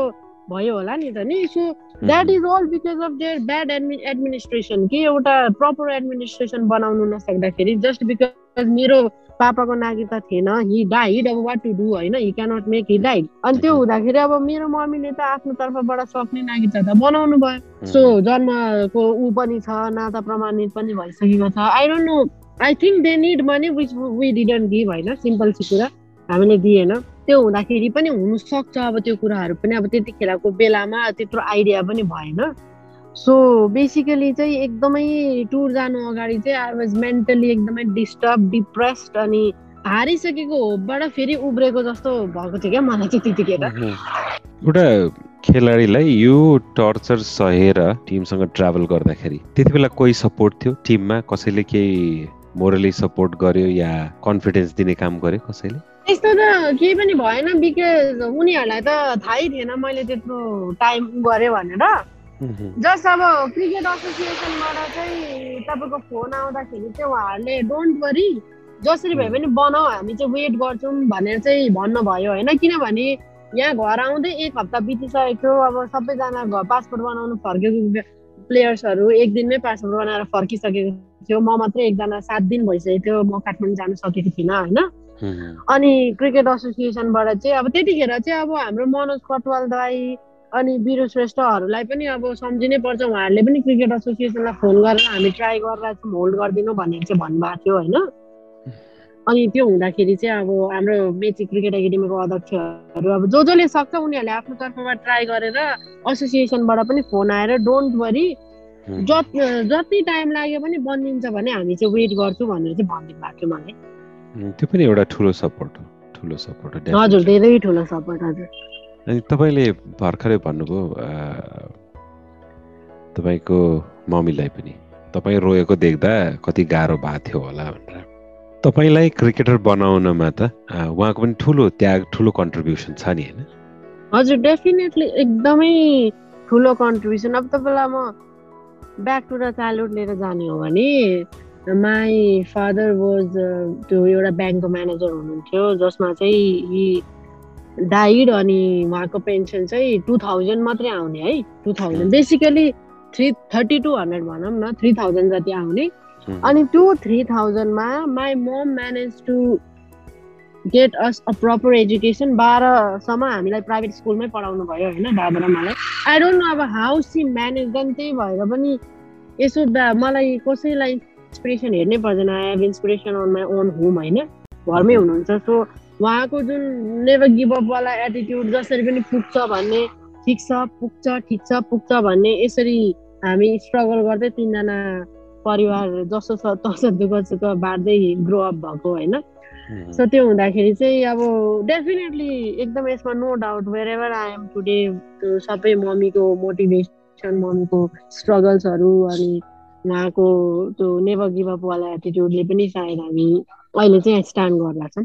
भयो होला नि त नि so that is all because of their bad admin administration कि एउटा प्रपर एडमिनिस्ट्रेसन बनाउनु नसक्दाखेरि जस्ट बिकज मेरो पापाको नागरिकता थिएन। हि डाइड अब वाट टु डु होइन? He cannot make he died अनि त्यो हुँदाखेरि अब मेरो मम्मीले त आफ्नो तर्फबाट सक्ने नागरिकता त बनाउनु भयो। सो जन्मको ऊ पनि छ नाता प्रमाणित पनि भइसकेको छ। I don't know I think they need money which we didn't give होइन? सिम्पल सी कुरा हामीले दिएन। त्यो हुँदाखेरि पनि हुनसक्छ अब त्यो कुराहरू पनि। अब त्यतिखेरको बेलामा त्यत्रो आइडिया पनि भएन। सो बेसिकली चाहिँ एकदमै टुर जानु अगाडि चाहिँ आई वाज मेन्टली एकदमै डिस्टर्ब डिप्रेस्ड अनि हारिसकेको होपबाट फेरि उब्रेको जस्तो भएको थियो क्या मलाई चाहिँ त्यतिखेर। एउटा खेलाडीलाई यो टर्चर सहेर टिमसँग ट्राभल गर्दाखेरि त्यति बेला कोही सपोर्ट थियो टिममा? कसैले केही मोरली सपोर्ट गर्यो या कन्फिडेन्स दिने काम गर्यो कसैले? त्यस्तो त केही पनि भएन बिकज उनीहरूलाई त थाहै थिएन मैले त्यत्रो टाइम गरेँ भनेर। जस्ट अब क्रिकेट एसोसिएसनबाट चाहिँ तपाईँको फोन आउँदाखेरि चाहिँ उहाँहरूले डोन्ट वरी जसरी भए पनि बनाऊ हामी चाहिँ वेट गर्छौँ भनेर चाहिँ भन्नुभयो होइन। किनभने यहाँ घर आउँदै एक हप्ता बितिसकेको थियो अब सबैजना घर पासपोर्ट बनाउनु फर्केको प्लेयर्सहरू एक दिनमै पासपोर्ट बनाएर फर्किसकेको थियो। म मात्रै एकजना सात दिन भइसकेको थियो म काठमाडौँ जानु सकेको थिइनँ होइन। अनि क्रिकेट एसोसिएसनबाट चाहिँ अब त्यतिखेर चाहिँ अब हाम्रो मनोज कटवाल दाई अनि बिरु श्रेष्ठहरूलाई पनि अब सम्झिनै पर्छ। उहाँहरूले पनि क्रिकेट एसोसिएसनलाई फोन गरेर हामी ट्राई गरेर होल्ड गरिदिनु भनेर चाहिँ भन्नुभएको थियो होइन? अनि त्यो हुँदाखेरि चाहिँ अब हाम्रो मेची क्रिकेट एकाडेमीको अध्यक्षहरू अब जो जसले सक्छ उनीहरूले आफ्नो तर्फबाट ट्राई गरेर एसोसिएसनबाट पनि फोन आएर डोन्ट वरी जति जति टाइम लाग्यो पनि बनिन्छ भने हामी चाहिँ वेट गर्छौँ भनेर चाहिँ भनिदिनु भएको थियो मलाई। त्यो पनि एउटा ठुलो सपोर्ट हो ठुलो सपोर्ट हजुर धेरै ठुलो सपोर्ट हजुर। अनि तपाईँले भर्खरै भन्नुभयो तपाईँको मम्मीलाई पनि। तपाईँ रोएको देख्दा कति गाह्रो भएको थियो होला भनेर। तपाईँलाई क्रिकेटर बनाउनमा त उहाँको पनि ठुलो त्याग ठुलो कन्ट्रिब्युसन छ नि होइन? हजुर डेफिनेटली एकदमै ठुलो कन्ट्रिब्युसन अब तपाईँलाई म ब्याक टु द चाइल्डहुड लिएर जाने हो भने माई फादर वाज त्यो एउटा ब्याङ्कको म्यानेजर हुनुहुन्थ्यो जसमा चाहिँ डाइड अनि उहाँको पेन्सन चाहिँ टु थाउजन्ड मात्रै आउने है। Two thousand basically three thirty two hundred भनौँ न थ्री थाउजन्ड जति आउने। अनि त्यो three थाउजन्डमा my mom manage to get us a proper education बाह्रसम्म हामीलाई प्राइभेट स्कुलमै पढाउनु भयो होइन बाबा र मलाई। आई डोन्ट नो अब हाउ सी म्यानेज देन त्यही भएर पनि यसो मलाई कसैलाई इन्सपिरेसन हेर्नै पर्दैन। I have inspiration on my own home होइन? घरमै हुनुहुन्छ। सो उहाँको जुन नेभर गिभ अपवाला एटिट्युड जसरी पनि पुग्छ भन्ने ठिक छ पुग्छ ठिक छ पुग्छ भन्ने यसरी हामी स्ट्रगल गर्दै तिनजना परिवार जसो छ तसो दुःख सुख बाँड्दै ग्रो अप भएको होइन? सो त्यो हुँदाखेरि चाहिँ अब डेफिनेटली एकदम यसमा no doubt wherever I am today सबै मम्मीको मोटिभेसन मम्मीको स्ट्रगल्सहरू अनि उहाँको त्यो नेभर गिभ अपवाला एटिट्युडले पनि सायद हामी अहिले चाहिँ स्ट्यान्ड गर्दा छौँ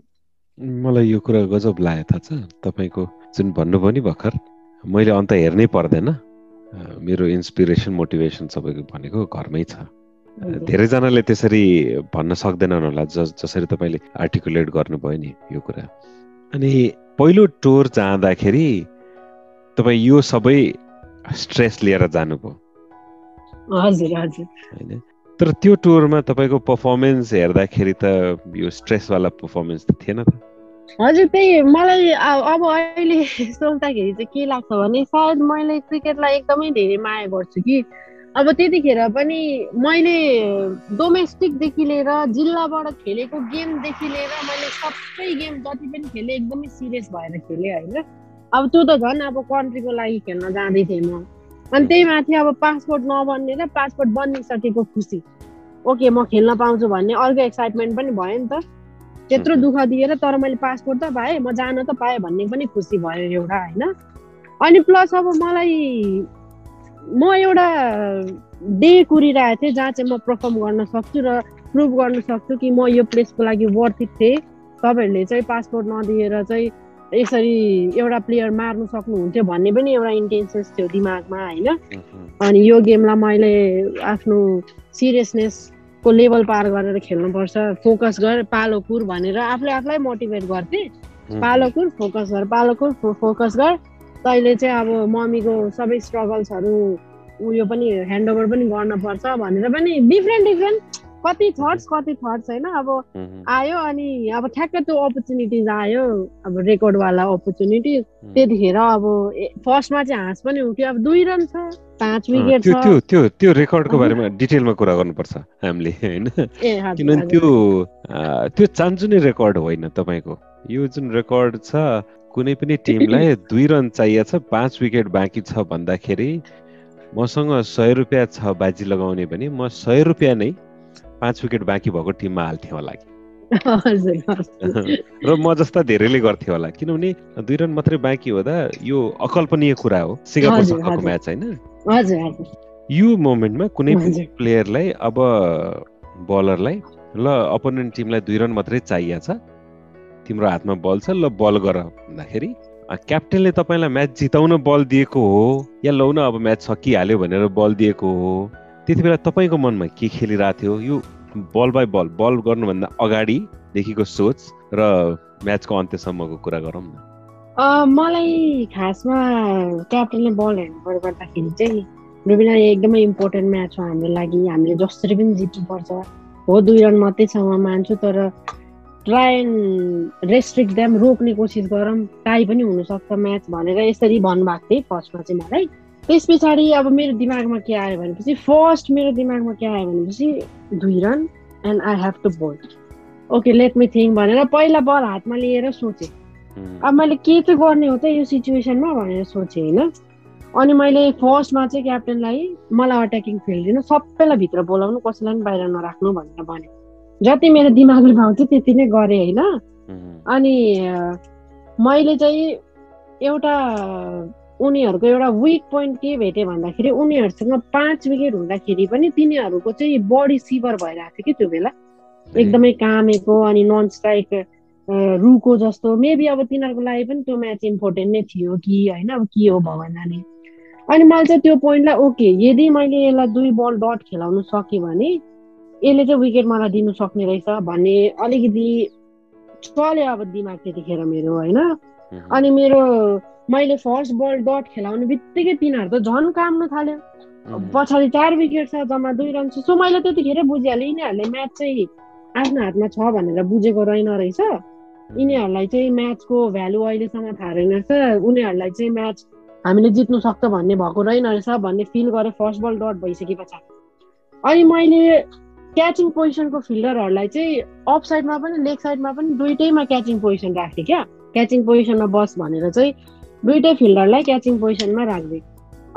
मलाई यो कुरा गजब लाग्यो थाहा छ? तपाईँको जुन भन्नुभयो नि भर्खर मैले अन्त हेर्नै पर्दैन। मेरो इन्सपिरेसन मोटिभेसन सबैको भनेको घरमै छ। धेरैजनाले त्यसरी भन्न सक्दैनन् होला जस जसरी तपाईँले आर्टिकुलेट गर्नुभयो नि यो कुरा। अनि पहिलो टुर जाँदाखेरि तपाईँ यो सबै स्ट्रेस लिएर जानुभयो। हजुर हजुर। होइन? तर त्यो टुरमा तपाईँको पर्फर्मेन्स हेर्दाखेरि त यो स्ट्रेसवाला पर्फर्मेन्स त थिएन त? हजुर त्यही मलाई अब अहिले [LAUGHS] सोच्दाखेरि चाहिँ के लाग्छ भने सायद मैले क्रिकेटलाई एकदमै धेरै माया गर्छु कि। अब त्यतिखेर पनि मैले डोमेस्टिकदेखि लिएर जिल्लाबाट खेलेको गेमदेखि लिएर मैले सबै गेम जति पनि खेलेँ एकदमै सिरियस भएर खेलेँ होइन। अब त्यो त झन् अब कन्ट्रीको लागि खेल्न जाँदै थिएँ म। अनि त्यही माथि अब पासपोर्ट नबन्ने र पासपोर्ट बनिसकेको खुसी। ओके म खेल्न पाउँछु भन्ने अर्को एक्साइटमेन्ट पनि भयो नि त। त्यत्रो दुःख दिएर तर मैले पासपोर्ट त पाएँ म जान त पाएँ भन्ने पनि खुसी भयो एउटा होइन? अनि प्लस अब मलाई म एउटा डे कुरिरहेको थिएँ जहाँ चाहिँ म पर्फर्म गर्न सक्छु र प्रुभ गर्न सक्छु कि म यो प्लेसको लागि वर्थित थिएँ। तपाईँहरूले चाहिँ पासपोर्ट नदिएर चाहिँ यसरी एउटा प्लेयर मार्नु सक्नुहुन्थ्यो भन्ने पनि एउटा इन्टेन्सेस थियो दिमागमा होइन? अनि यो गेमलाई मैले आफ्नो सिरियसनेसको लेभल पार गरेर खेल्नुपर्छ। फोकस गर पालो कुर भनेर आफूले आफूलाई मोटिभेट गर्थेँ। पालो कुर फोकस गर पालो कुर फोकस गर। तैँले चाहिँ अब मम्मीको सबै स्ट्रगल्सहरू उयो पनि ह्यान्डओभर पनि गर्नुपर्छ भनेर पनि डिफ्रेन्ट डिफ्रेन्ट कति [LAUGHS] थट्स कति थट्स होइन? अब आयो अनि अब ठ्याक्कै त्यो अपर्च्युनिटिज आयो। अब रेकर्डवाला अपर्च्युनिटी त्यतिखेर अब फर्स्टमा चाहिँ हाँस पनि उठ्यो। अब दुई रन छ पाँच विकेट छ। त्यो त्यो त्यो रेकर्डको बारेमा डिटेलमा कुरा गर्नुपर्छ हामीले होइन? किनभने त्यो त्यो चान्चुने रेकर्ड होइन तपाईँको। यो जुन रेकर्ड छ कुनै पनि टिमलाई [LAUGHS] दुई रन चाहिएको छ पाँच विकेट बाँकी छ भन्दाखेरि मसँग सय रुपियाँ छ बाजी लगाउने भने म सय रुपियाँ नै पाँच विकेट बाँकी भएको टिममा हाल्थेँ होला कि? [LAUGHS] र म जस्ता धेरैले गर्थे होला किनभने दुई रन मात्रै बाँकी हुँदा यो अकल्पनीय कुरा हो सिङ्गापुरसँगको म्याच होइन? यो मोमेन्टमा कुनै प्लेयरलाई अब बलरलाई ल अपोनेन्ट टिमलाई दुई रन मात्रै चाहिएको छ। तिम्रो हातमा बल छ ल बल गर भन्दाखेरि क्याप्टेनले तपाईँलाई म्याच जिताउन बल दिएको हो या लौ न अब म्याच सकिहाल्यो भनेर बल दिएको हो। त्यति बेला तपाईँको मनमा के खेलिरहेको थियो यो बल बाई बल बल गर्नुभन्दा अगाडिदेखिको सोच र म्याचको अन्त्यसम्मको कुरा गरौँ न। मलाई खासमा क्याप्टेनले बल ह्यान्डओभर गर्दाखेरि चाहिँ रुबिना एकदमै इम्पोर्टेन्ट म्याच हो हाम्रो लागि। हामीले जसरी पनि जित्नुपर्छ। हो दुई रन मात्रै छ म मान्छु तर ट्राई एन्ड रेस्ट्रिक्ट द्याम रोक्ने कोसिस गरौँ टाई पनि हुनसक्छ म्याच भनेर यसरी भन्नुभएको थिएँ फर्स्टमा चाहिँ मलाई। त्यस पछाडि अब मेरो दिमागमा के आयो भनेपछि फर्स्ट मेरो दिमागमा के आयो भनेपछि दुई run and I have to bowl okay let me think भनेर पहिला बल हातमा लिएर सोचेँ। अब मैले के चाहिँ गर्ने हो त यो सिचुएसनमा भनेर सोचेँ होइन? अनि मैले फर्स्टमा चाहिँ क्याप्टेनलाई मलाई अट्याकिङ फिल्ड दिनु सबैलाई भित्र बोलाउनु कसैलाई पनि बाहिर नराख्नु भनेर भने। जति मेरो दिमागले पाउँछ त्यति नै गरेँ होइन? अनि मैले चाहिँ एउटा उनीहरूको एउटा विक पोइन्ट के भेटेँ भन्दाखेरि उनीहरूसँग पाँच विकेट हुँदाखेरि पनि तिनीहरूको चाहिँ बडी सिभर भइरहेको थियो कि त्यो बेला। एकदमै कामेको अनि नन स्ट्राइक रुको जस्तो। मेबी अब तिनीहरूको लागि पनि त्यो म्याच इम्पोर्टेन्ट नै थियो कि होइन अब के हो जाने अनि मैले चाहिँ त्यो पोइन्टलाई ओके यदि मैले यसलाई दुई बल डट खेलाउनु सकेँ भने यसले चाहिँ विकेट मलाई दिनु सक्ने रहेछ भन्ने अलिकति चल्यो अब दिमाग त्यतिखेर मेरो होइन। अनि मेरो मैले फर्स्ट बल डट खेलाउने बित्तिकै तिनीहरू त झन् काम्न थाल्यो। पछाडि चार विकेट छ जम्मा दुई रन छ। सो मैले त्यतिखेरै बुझिहालेँ यिनीहरूले म्याच चाहिँ आफ्नो हातमा छ भनेर बुझेको रहेन रहेछ। यिनीहरूलाई चाहिँ म्याचको भ्यालु अहिलेसम्म थाहा रहेन रहेछ। उनीहरूलाई चाहिँ म्याच हामीले जित्नु सक्छ भन्ने भएको रहेन रहेछ भन्ने फिल गरेँ फर्स्ट बल डट भइसके पछाडि। अनि मैले क्याचिङ पोजिसनको फिल्डरहरूलाई चाहिँ अफ साइडमा पनि लेग साइडमा पनि दुइटैमा क्याचिङ पोजिसन राख्थेँ क्या। क्याचिङ पोजिसनमा बस भनेर चाहिँ दुइटै फिल्डरलाई क्याचिङ पोजिसनमा राख्दै।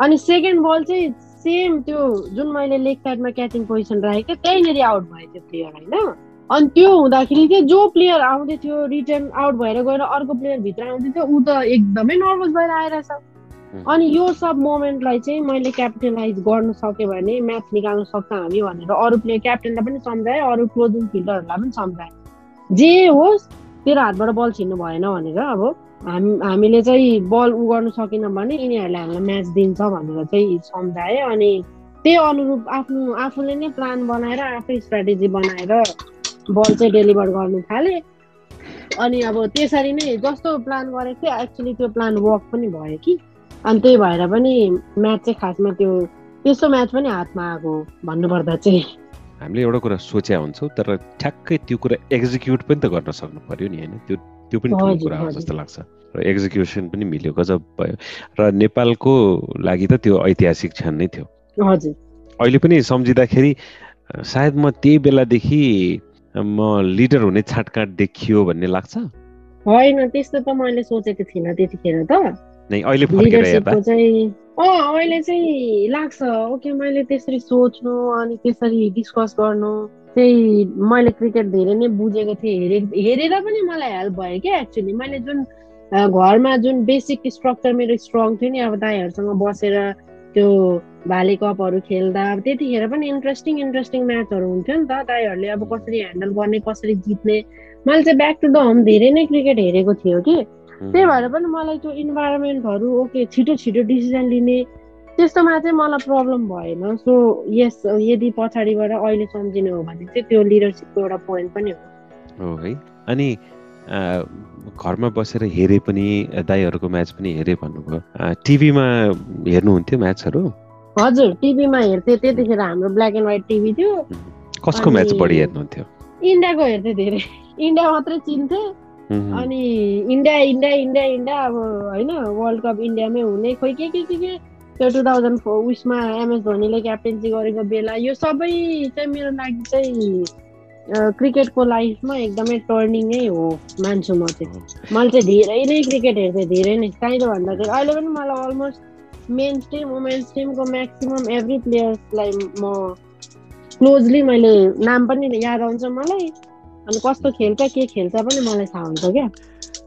अनि सेकेन्ड बल चाहिँ सेम त्यो जुन मैले लेग साइडमा क्याचिङ पोजिसन राखेको थिएँ त्यहीँनिर आउट भयो त्यो प्लेयर होइन? अनि त्यो हुँदाखेरि चाहिँ जो प्लेयर आउँदै थियो रिटर्न आउट भएर गएर अर्को प्लेयर भित्र आउँदै थियो ऊ त एकदमै नर्भस भएर आइरहेछ अनि यो सब मोमेन्टलाई चाहिँ मैले क्यापिटलाइज गर्नु सक्यो भने म्याच निकाल्नु सक्छ हामी भनेर अरू प्लेयर क्याप्टेनलाई पनि सम्झाएँ अरू क्लोजिङ फिल्डरहरूलाई पनि सम्झाएँ। जे होस् तेरो हातबाट बल छिन्नु भएन भनेर अब हामी हामीले चाहिँ बल उ गर्नु सकेन भने यिनीहरूले हामीलाई म्याच दिन्छ भनेर चाहिँ सम्झाए अनि त्यही अनुरूप आफ्नो आफूले नै प्लान बनाएर आफै स्ट्राटेजी बनाएर बल चाहिँ डेलिभर गर्नु थालेँ। अनि अब त्यसरी नै जस्तो प्लान गरेको थियो एक्चुली त्यो प्लान वर्क पनि भयो कि। अनि त्यही भएर पनि म्याच चाहिँ खासमा त्यो त्यस्तो म्याच पनि हातमा आएको भन्नुपर्दा चाहिँ। हामीले एउटा कुरा सोच्या हुन्छौँ तर ठ्याक्कै त्यो कुरा एक्जिक्युट पनि त गर्न सक्नु पर्यो नि होइन? त्यो त्यो पनि ठुलो कुरा हो जस्तो लाग्छ। र एक्जिक्युसन पनि मिल्यो गजब भयो। र नेपालको लागि त त्यो ऐतिहासिक क्षण नै थियो। अहिले पनि सम्झिँदाखेरि सायद म त्यही बेलादेखि म लिडर हुने छाटकाट देखियो भन्ने लाग्छ? होइन त्यस्तो त मैले सोचेको थिइनँ त्यतिखेर त। नै अहिले अहिले चाहिँ लाग्छ। ओके मैले त्यसरी सोच्नु अनि त्यसरी डिस्कस गर्नु। चाहिँ मैले क्रिकेट धेरै नै बुझेको थिएँ हेरे हेरेर पनि मलाई हेल्प भयो क्या एक्चुली मैले जुन घरमा जुन बेसिक स्ट्रक्चर मेरो स्ट्रङ थियो नि अब दाईहरूसँग बसेर त्यो भाले कपहरू खेल्दा अब त्यतिखेर पनि इन्ट्रेस्टिङ इन्ट्रेस्टिङ म्याचहरू हुन्थ्यो नि त। दाईहरूले अब कसरी ह्यान्डल गर्ने कसरी जित्ने। मैले चाहिँ ब्याक टु द होम धेरै नै क्रिकेट हेरेको थियो कि। त्यही भएर पनि मलाई त्यो इन्भाइरोमेन्टहरू ओके छिटो छिटो डिसिजन लिने त्यस्तोमा चाहिँ मलाई प्रब्लम भएन। सो यस यदि पछाडिबाट अहिले सम्झिने हो भने चाहिँ त्यो लिडरसिपको एउटा पोइन्ट पनि हो। है अनि घरमा बसेर हेरे पनि दाईहरूको म्याच पनि हेरे भन्नुभयो। टिभीमा हेर्नुहुन्थ्यो म्याचहरू? हजुर टिभीमा हेर्थेँ। त्यतिखेर हाम्रो ब्ल्याक एन्ड व्हाइट टिभी थियो। कसको म्याच बढी हेर्नुहुन्थ्यो? इन्डियाको हेर्थेँ धेरै। इन्डिया मात्रै चिन्थे। अनि इन्डिया इन्डिया इन्डिया इन्डिया अब होइन वर्ल्ड कप इन्डियामै हुने खोइ के के के के? त्यो टु थाउजन्ड फोर उयसमा एमएस धोनीले क्याप्टेन्सी गरेको बेला यो सबै चाहिँ मेरो लागि चाहिँ क्रिकेटको लाइफमा एकदमै टर्निङै हो मान्छु म चाहिँ मैले चाहिँ धेरै नै क्रिकेट हेर्थेँ धेरै नै काहीँ भन्दाखेरि अहिले पनि मलाई अलमोस्ट मेन्स टिम वुमेन्स टिमको म्याक्सिमम् एभ्री प्लेयर्सलाई म क्लोजली मैले नाम पनि याद आउँछ मलाई। अनि कस्तो खेल्छ के खेल्छ पनि मलाई थाहा हुन्छ क्या।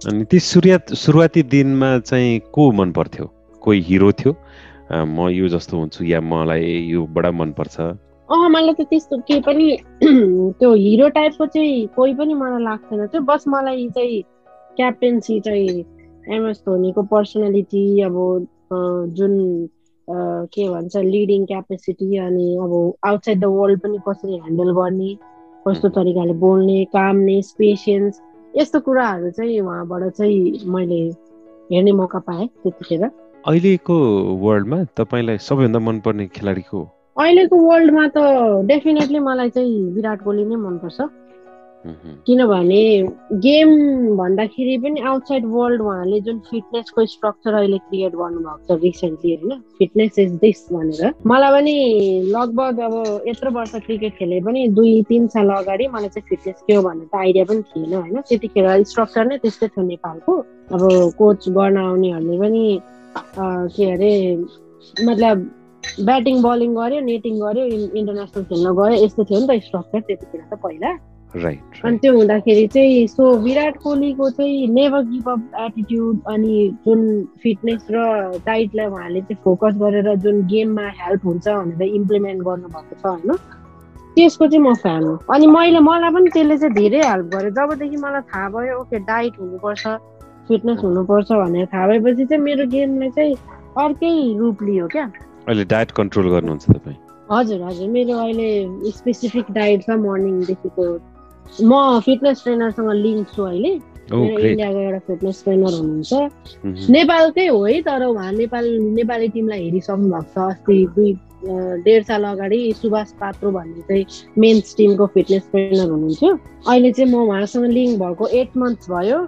अनि ती सुरुवात सुरुवाती दिनमा चाहिँ को मन पर्थ्यो? कोही हिरो थियो? म यो जस्तो हुन्छु या मलाई यो बडा मनपर्छ। अँ मलाई त त्यस्तो केही पनि [CLEARS THROAT] त्यो हिरो टाइपको चाहिँ कोही पनि मलाई लाग्थेन त्यो। बस मलाई चाहिँ क्याप्टेन्सी चाहिँ एमएस धोनीको पर्सनालिटी अब जुन के भन्छ लिडिङ क्यापेसिटी अनि अब आउटसाइड द वर्ल्ड पनि कसरी ह्यान्डल गर्ने कस्तो तरिकाले बोल्ने कामने पेसेन्स यस्तो कुराहरू चाहिँ उहाँबाट चाहिँ मैले हेर्ने मौका पाएँ त्यतिखेर। अहिलेको वर्ल्डमा तपाईँलाई सबैभन्दा मनपर्ने खेलाडी को अहिलेको वर्ल्डमा त डेफिनेटली मलाई चाहिँ विराट कोहली नै मनपर्छ। किनभने गेम भन्दाखेरि पनि आउटसाइड वर्ल्ड उहाँले जुन फिटनेसको स्ट्रक्चर अहिले क्रिएट गर्नुभएको छ रिसेन्टली होइन? फिटनेस इज दिस भनेर। मलाई पनि लगभग अब यत्रो वर्ष क्रिकेट खेले पनि दुई तिन साल अगाडि मलाई चाहिँ फिटनेस के हो भन्ने त आइडिया पनि थिएन होइन? त्यतिखेर स्ट्रक्चर नै त्यस्तै थियो नेपालको। अब कोच गर्न आउनेहरूले पनि के अरे मतलब ब्याटिङ बलिङ गर्यो नेटिङ गर्यो इन्टरनेसनल खेल्न गयो यस्तो थियो नि त स्ट्रक्चर त्यतिखेर त पहिला। राइट अनि त्यो हुँदाखेरि चाहिँ सो विराट कोहलीको चाहिँ नेभर गिभ अप एटिट्युड अनि जुन फिटनेस र डाइटलाई उहाँले चाहिँ फोकस गरेर जुन गेममा हेल्प हुन्छ भनेर इम्प्लिमेन्ट गर्नुभएको छ होइन? त्यसको चाहिँ म फ्यान हो। अनि मैले मलाई पनि त्यसले चाहिँ धेरै हेल्प गर्यो। जबदेखि मलाई थाहा भयो ओके डाइट हुनुपर्छ। फिटनेस हुनुपर्छ भनेर थाहा भएपछि चाहिँ मेरो गेमले चाहिँ अर्कै रूप लियो क्या। अहिले डाइट कन्ट्रोल गर्नुहुन्छ तपाईँ? हजुर हजुर। मेरो अहिले स्पेसिफिक डाइट छ मर्निङदेखिको। म फिटनेस ट्रेनरसँग लिङ्क छु अहिले। मेरो इन्डियाको एउटा फिटनेस ट्रेनर हुनुहुन्छ। नेपालकै हो है तर उहाँ नेपाल नेपाली टिमलाई हेरिसक्नु भएको छ। अस्ति दुई डेढ साल अगाडि सुभाष पात्रो भन्ने चाहिँ मेन्स टिमको फिटनेस ट्रेनर हुनुहुन्थ्यो। अहिले चाहिँ म उहाँसँग लिङ्क भएको एट मन्थ्स भयो।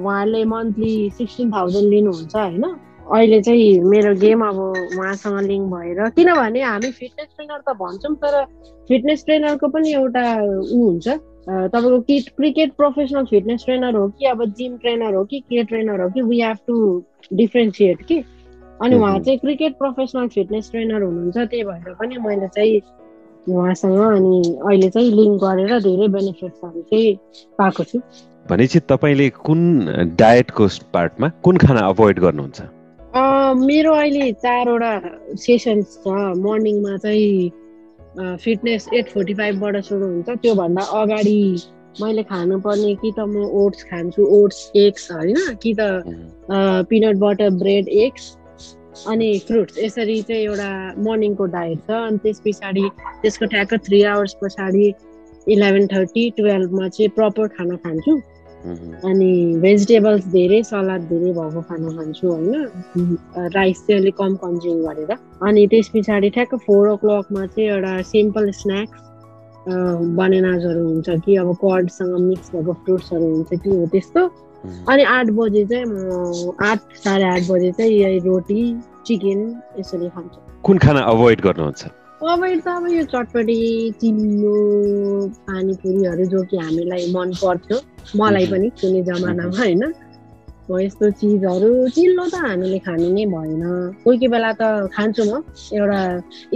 उहाँले मन्थली सिक्सटिन थाउजन्ड लिनुहुन्छ होइन। अहिले चाहिँ मेरो गेम अब उहाँसँग लिङ्क भएर किनभने हामी फिटनेस ट्रेनर त भन्छौँ तर फिटनेस ट्रेनरको पनि एउटा ऊ हुन्छ। तपाईँको कि क्रिकेट प्रोफेसनल फिटनेस ट्रेनर हो कि अब जिम ट्रेनर हो कि के ट्रेनर हो कि वी हेभ टु डिफ्रेन्सिएट कि। अनि उहाँ चाहिँ क्रिकेट प्रोफेसनल फिटनेस ट्रेनर हुनुहुन्छ त्यही भएर पनि मैले चाहिँ उहाँसँग अनि अहिले चाहिँ लिङ्क गरेर धेरै बेनिफिट्सहरू चाहिँ पाएको छु। भनेपछि तपाईँले कुन डायटको पार्टमा कुन खाना अभोइड गर्नुहुन्छ? मेरो अहिले चारवटा सेसन्स छ। मर्निङमा चाहिँ फिटनेस एट फोर्टी फाइभबाट सुरु हुन्छ। त्योभन्दा अगाडि मैले खानुपर्ने कि त म ओट्स खान्छु ओट्स एग्स होइन? कि त पिनट बटर ब्रेड एग्स अनि फ्रुट्स यसरी चाहिँ एउटा मर्निङको डायट छ। अनि त्यस पछाडि त्यसको ठ्याक्क थ्री आवर्स पछाडि इलेभेन थर्टी टुवेल्भमा चाहिँ प्रपर खाना खान्छु। अनि भेजिटेबल्स धेरै सलाद धेरै भएको खाना खान्छु होइन। राइस चाहिँ अलिक कम कन्ज्युम गरेर। अनि त्यस पछाडि ठ्याक्क फोर ओ क्लकमा चाहिँ एउटा सिम्पल स्न्याक्स बनेनाजहरू हुन्छ कि अब कर्डसँग मिक्स भएको फ्रुट्सहरू हुन्छ कि हो त्यस्तो। अनि आठ बजे चाहिँ म आठ साढे आठ बजे चाहिँ यही रोटी चिकन यसरी खान्छु। कुन खाना अभोइड गर्नुहुन्छ? अभोइड त अब यो चटपटी चिल्लो पानीपुरीहरू जो कि हामीलाई मन पर्थ्यो मलाई पनि कुनै जमानामा होइन। हो यस्तो चिजहरू चिल्लो त हामीले खाने नै भएन कोही कोही बेला त खान्छु म एउटा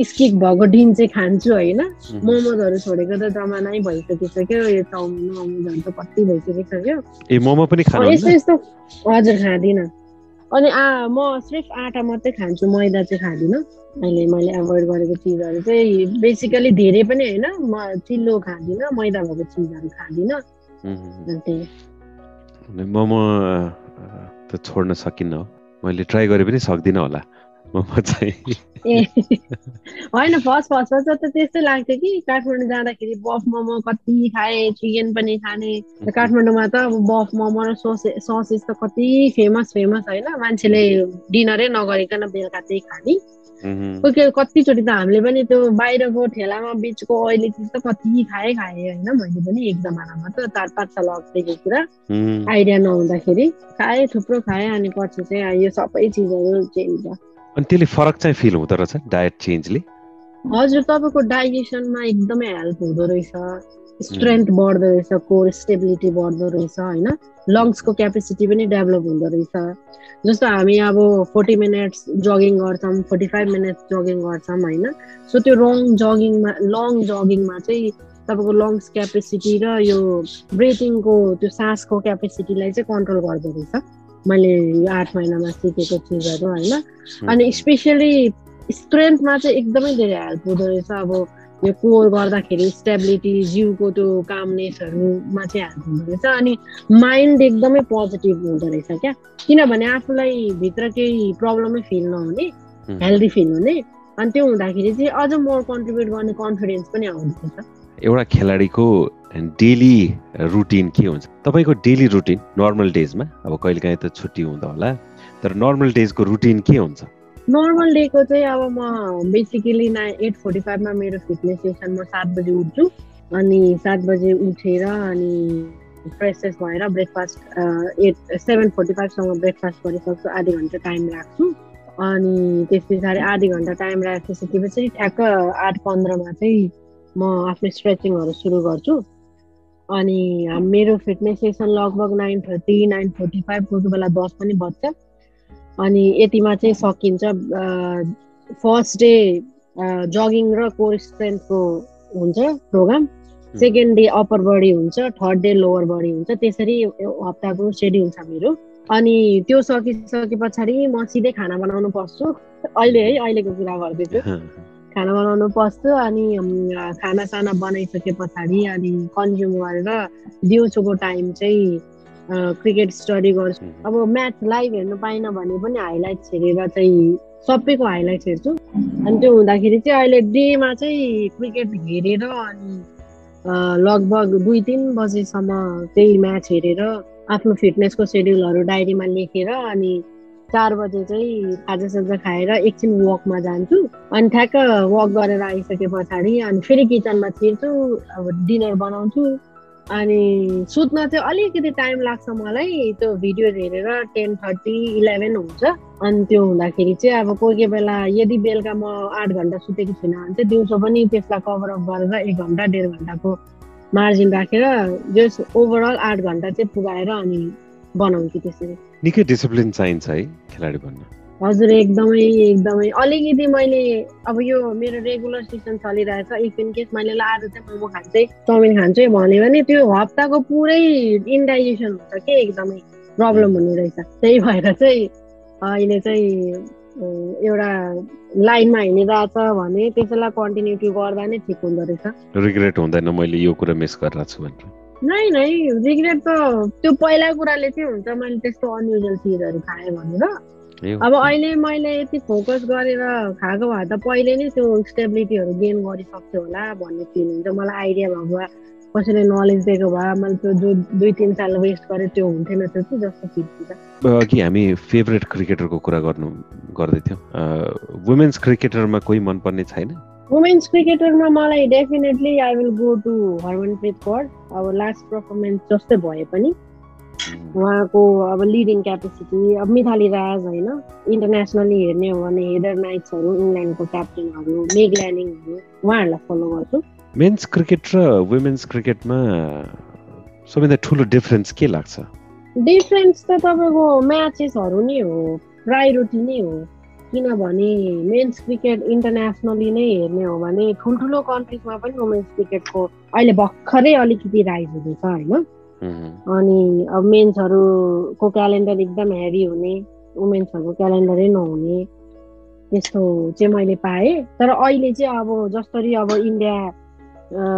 स्किप भएको दिन चाहिँ खान्छु होइन मोमोजहरू छोडेको त जमानै भइसकिसक्यो यो चाउमिन मोमोजहरू त कति भइसकिसक्यो ए मोमो पनि यस्तो यस्तो हजुर खाँदिनँ अनि आ म सिर्फ आँटा मात्रै खान्छु मैदा चाहिँ खाँदिनँ अहिले मैले एभोइड गरेको चिजहरू चाहिँ बेसिकली धेरै पनि होइन म चिल्लो खाँदिनँ मैदा भएको चिजहरू खाँदिनँ मोमो त छोड्न सकिन्न मैले ट्राई गरे पनि सक्दिनँ होला। चाहिँ होइन फर्स्ट फर्स्ट फर्स्ट त त्यस्तै लाग्थ्यो कि काठमाडौँ जाँदाखेरि बफ मोमो कति खाएँ चिकन पनि खाने। काठमाडौँमा त अब बफ मोमो र ससे ससेस त कति फेमस फेमस होइन। मान्छेले डिनरै नगरिकन बेलुका त्यही खाने। कोही कोही कतिचोटि त हामीले पनि त्यो बाहिरको ठेलामा बेचको अहिले चिज त कति खाएँ खाएँ होइन मैले पनि एक जमानामा त चार पाँच साल अगाडिको कुरा। आइडिया नहुँदाखेरि खाएँ थुप्रो खाएँ अनि पछि चाहिँ यो सबै चिजहरू चेन्ज भयो। अनि त्यसले फरक चाहिँ फिल हुँदो रहेछ डायट चेन्जले? हजुर तपाईँको डाइजेसनमा एकदमै हेल्प हुँदो रहेछ। स्ट्रेन्थ बढ्दो रहेछ कोर स्टेबिलिटी बढ्दो रहेछ होइन? लङ्सको क्यापेसिटी पनि डेभलप हुँदो रहेछ। जस्तो हामी अब फोर्टी मिनट्स जगिङ गर्छौँ फोर्टी फाइभ मिनट्स जगिङ गर्छौँ होइन? सो त्यो लङ जगिङमा लङ जगिङमा चाहिँ तपाईँको लङ्स क्यापेसिटी र यो ब्रेथिङको त्यो सासको क्यापेसिटीलाई चाहिँ कन्ट्रोल गर्दो रहेछ। मैले यो आठ महिनामा सिकेको चिजहरू होइन? अनि स्पेसली स्ट्रेन्थमा चाहिँ एकदमै धेरै हेल्प हुँदो रहेछ। अब यो कोर गर्दाखेरि स्टेबिलिटी जिउको त्यो कामनेसहरूमा चाहिँ हेल्प हुँदो रहेछ अनि माइन्ड एकदमै पोजिटिभ हुँदो रहेछ क्या? किनभने आफूलाई भित्र केही प्रब्लमै फिल नहुने हेल्दी फिल हुने अनि त्यो हुँदाखेरि चाहिँ अझ मोर कन्ट्रिब्युट गर्ने कन्फिडेन्स पनि आउँदो रहेछ। एउटा खेलाडीको डेली रुटिन के हुन्छ? तपाईँको डेली रुटिन नर्मल डेजमा अब कहिलेकाहीँ त छुट्टी हुँदा होला तर नर्मल डेजको रुटिन के हुन्छ? नर्मल डेको चाहिँ अब म बेसिकली ना एट फोर्टी फाइभमा मेरो फिटनेस सेसन म सात बजी उठ्छु। अनि सात बजे उठेर अनि फ्रेस फ्रेस भएर ब्रेकफास्ट एट सेभेन फोर्टी फाइभसम्म ब्रेकफास्ट गरिसक्छु आधी घन्टा टाइम राख्छु। अनि त्यस पछाडि आधी घन्टा टाइम राखिसकेपछि ठ्याक्क आठ पन्ध्रमा चाहिँ म आफ्नो स्ट्रेचिङहरू सुरु गर्छु। अनि मेरो फिटनेस सेसन लगभग nine thirty nine forty five कोही बेला दस पनि बज्छ। अनि यतिमा चाहिँ सकिन्छ फर्स्ट डे जगिङ र कोर स्ट्रेन्थको हुन्छ programme second day upper body हुन्छ थर्ड डे लोवर बडी हुन्छ त्यसरी हप्ताको सेड्युल छ मेरो। अनि त्यो सकिसके पछाडि म सिधै खाना बनाउनु पस्छु। अहिले है अहिलेको कुरा गर्दैछु। [LAUGHS] खाना बनाउनु पस्छु अनि खानासाना बनाइसके पछाडि अनि कन्ज्युम गरेर दिउँसोको टाइम चाहिँ क्रिकेट स्टडी गर्छु। अब म्याच लाइभ हेर्नु पाइनँ भने पनि हाइलाइट्स हेरेर चाहिँ सबैको हाइलाइट्स हेर्छु। अनि त्यो हुँदाखेरि चाहिँ अहिले डेमा चाहिँ क्रिकेट हेरेर अनि लगभग दुई तिन बजीसम्म त्यही म्याच हेरेर आफ्नो फिटनेसको सेड्युलहरू डायरीमा लेखेर अनि चार बजे चाहिँ खाजासाजा खाएर एकछिन वकमा जान्छु। अनि ठ्याक्क वक गरेर आइसके पछाडि अनि फेरि किचनमा छिर्छु अब डिनर बनाउँछु। अनि सुत्न चाहिँ अलिकति टाइम लाग्छ मलाई। त्यो भिडियो हेरेर टेन थर्टी इलेभेन हुन्छ। अनि त्यो हुँदाखेरि चाहिँ अब कोही कोही बेला यदि बेलुका म आठ घन्टा सुतेको छुइनँ भने चाहिँ दिउँसो पनि त्यसलाई कभर अप गरेर एक घन्टा डेढ घन्टाको मार्जिन राखेर जस ओभरअल आठ घन्टा चाहिँ पुगाएर अनि बनाउँछु त्यसरी। निकै डिसिप्लिन चाहिन्छ है खेलाडी बन्न। हजुर एकदमै एकदमै। अलिकति मैले अब यो मेरो रेगुलर सेसन चलिरहेछ इफ इन केस मैले आज चाहिँ मोमो खान्छु चाउमिन खान्छु भन्यो भने त्यो हप्ताको पुरै इन्डाइजेसन हुन्छ के एकदमै प्रब्लम हुने रहेछ। त्यही भएर चाहिँ अहिले चाहिँ एउटा लाइनमा हिँडिरहेछ भने त्यसैलाई कन्टिन्युटी गर्दा नै ठिक हुँदो रहेछ। रिग्रेट हुँदैन मैले यो कुरा मिस गरिरहेको छु भनेर। नै नै रिग्रेट त त्यो पहिला कुराले चाहिँ हुन्छ मैले त्यस्तो अनयुजल चिजहरू खाएँ भनेर। अब अहिले मैले यति फोकस गरेर खाएको भए त पहिले नै त्यो स्टेबिलिटीहरू गेन गरिसक्थ्यो होला भन्ने फिल हुन्छ मलाई आइडिया भएको भए कसैले नलेज दिएको भए मैले त्यो जो दुई तिन साल वेस्ट गरेँ त्यो हुन्थेन त्यो चाहिँ जस्तो फिल हुन्छ अघि हामी फेभरेट क्रिकेटरको कुरा गर्नु गर्दै थियौँ वुमेन्स क्रिकेटरमा कोही मनपर्ने छैन वुमेन्स क्रिकेटरमा मलाई definitely I will go to Harmanpreet Kaur अब लास्ट पर्फर्मेन्स जस्तै भए पनि उहाँको अब लिडिङ क्यापेसिटी अब मिथाली राज होइन इन्टरनेसनली हेर्ने हो भने हेडर नाइट्सहरू इङ्ल्यान्डको क्याप्टेनहरू मेग ल्यानिङहरू उहाँहरूलाई फलो गर्छु। मेन्स क्रिकेट र वुमेन्स क्रिकेटमा सबैभन्दा ठुलो डिफरेन्स के लाग्छ? डिफरेन्स त तपाईँको म्याचेसहरू नै हो प्रायोरिटी नै हो। किनभने मेन्स क्रिकेट इन्टरनेसनली नै हेर्ने हो भने ठुल्ठुलो कन्ट्रिजमा पनि वुमेन्स क्रिकेटको अहिले भर्खरै अलिकति राइज हुँदैछ होइन? अनि अब मेन्सहरूको क्यालेन्डर एकदम हेभी हुने वुमेन्सहरूको क्यालेन्डरै नहुने त्यस्तो चाहिँ मैले पाएँ। तर अहिले चाहिँ अब जसरी अब इन्डिया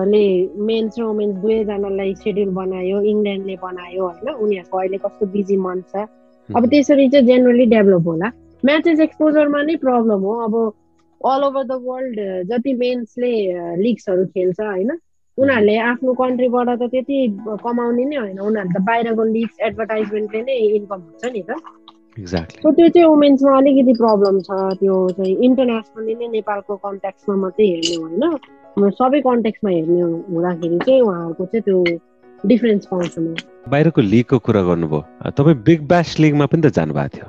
ले मेन्स र वुमेन्स दुवैजनालाई सेड्युल बनायो इङ्ल्यान्डले बनायो होइन उनीहरूको अहिले कस्तो बिजी मन्थ छ। अब त्यसरी चाहिँ जेनरली डेभलप होला। म्याचेस एक्सपोजरमा नै प्रब्लम हो। अब अल ओभर द वर्ल्ड जति मेन्सले लिग्सहरू खेल्छ होइन उनीहरूले आफ्नो कन्ट्रीबाट त त्यति कमाउने नै होइन। उनीहरू त बाहिरको लिग्स एडभर्टाइजमेन्टले नै इन्कम हुन्छ नि त। एक्ज्याक्टली त्यो चाहिँ वुमेन्समा अलिकति प्रब्लम छ। त्यो चाहिँ इन्टरनेसनली नै नेपालको कन्ट्याक्समा मात्रै हेर्ने होइन। सबै कन्ट्याक्समा हेर्ने हुँदाखेरि चाहिँ उहाँहरूको चाहिँ त्यो डिफरेन्स पाउँछु म। बाहिरको लिगको कुरा गर्नुभयो। तपाईँ बिग ब्यास लिगमा पनि त जानुभएको थियो।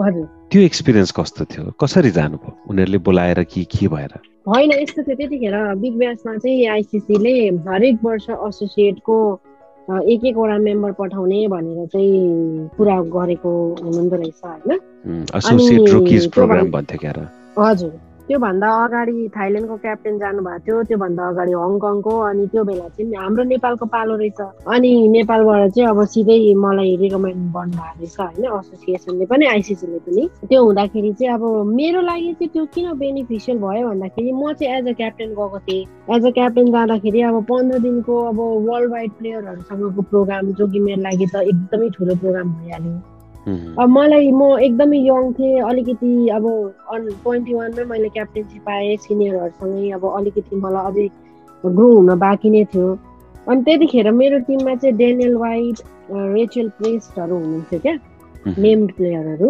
त्यो एक्सपिरियन्स कस्तो थियो? कसरी जानुभयो? उनीहरूले बोलाएर कि के भएर? होइन यस्तो थियो त्यतिखेर बिग ब्यासमा चाहिँ आइसिसीले हरेक वर्ष एसोसिएटको एक एकवटा मेम्बर पठाउने भनेर चाहिँ कुरा गरेको हुनुहुँदो रहेछ होइन? हजुर। त्योभन्दा अगाडि थाइल्यान्डको क्याप्टेन जानुभएको थियो त्योभन्दा अगाडि हङकङको अनि त्यो बेला चाहिँ हाम्रो नेपालको पालो रहेछ। अनि नेपालबाट चाहिँ अब सिधै मलाई रिकमेन्ड गर्नुभएको रहेछ होइन एसोसिएसनले पनि आइसिसीले पनि। त्यो हुँदाखेरि चाहिँ अब मेरो लागि चाहिँ त्यो किन बेनिफिसियल भयो भन्दाखेरि म चाहिँ एज अ क्याप्टेन गएको थिएँ। एज अ क्याप्टेन जाँदाखेरि अब पन्ध्र दिनको अब वर्ल्ड वाइड प्लेयरहरूसँगको प्रोग्राम जो कि मेरो लागि त एकदमै ठुलो प्रोग्राम भइहाल्यो। अब मलाई म एकदमै यङ थिएँ अलिकति अब ट्वेन्टी वानमै मैले क्याप्टेन्सी पाएँ सिनियरहरूसँगै अब अलिकति मलाई अझै ग्रो हुन बाँकी नै थियो। अनि त्यतिखेर मेरो टिममा चाहिँ डेनियल वाइट रेचेल प्रेस्टहरू हुनुहुन्थ्यो क्या नेम्ड प्लेयरहरू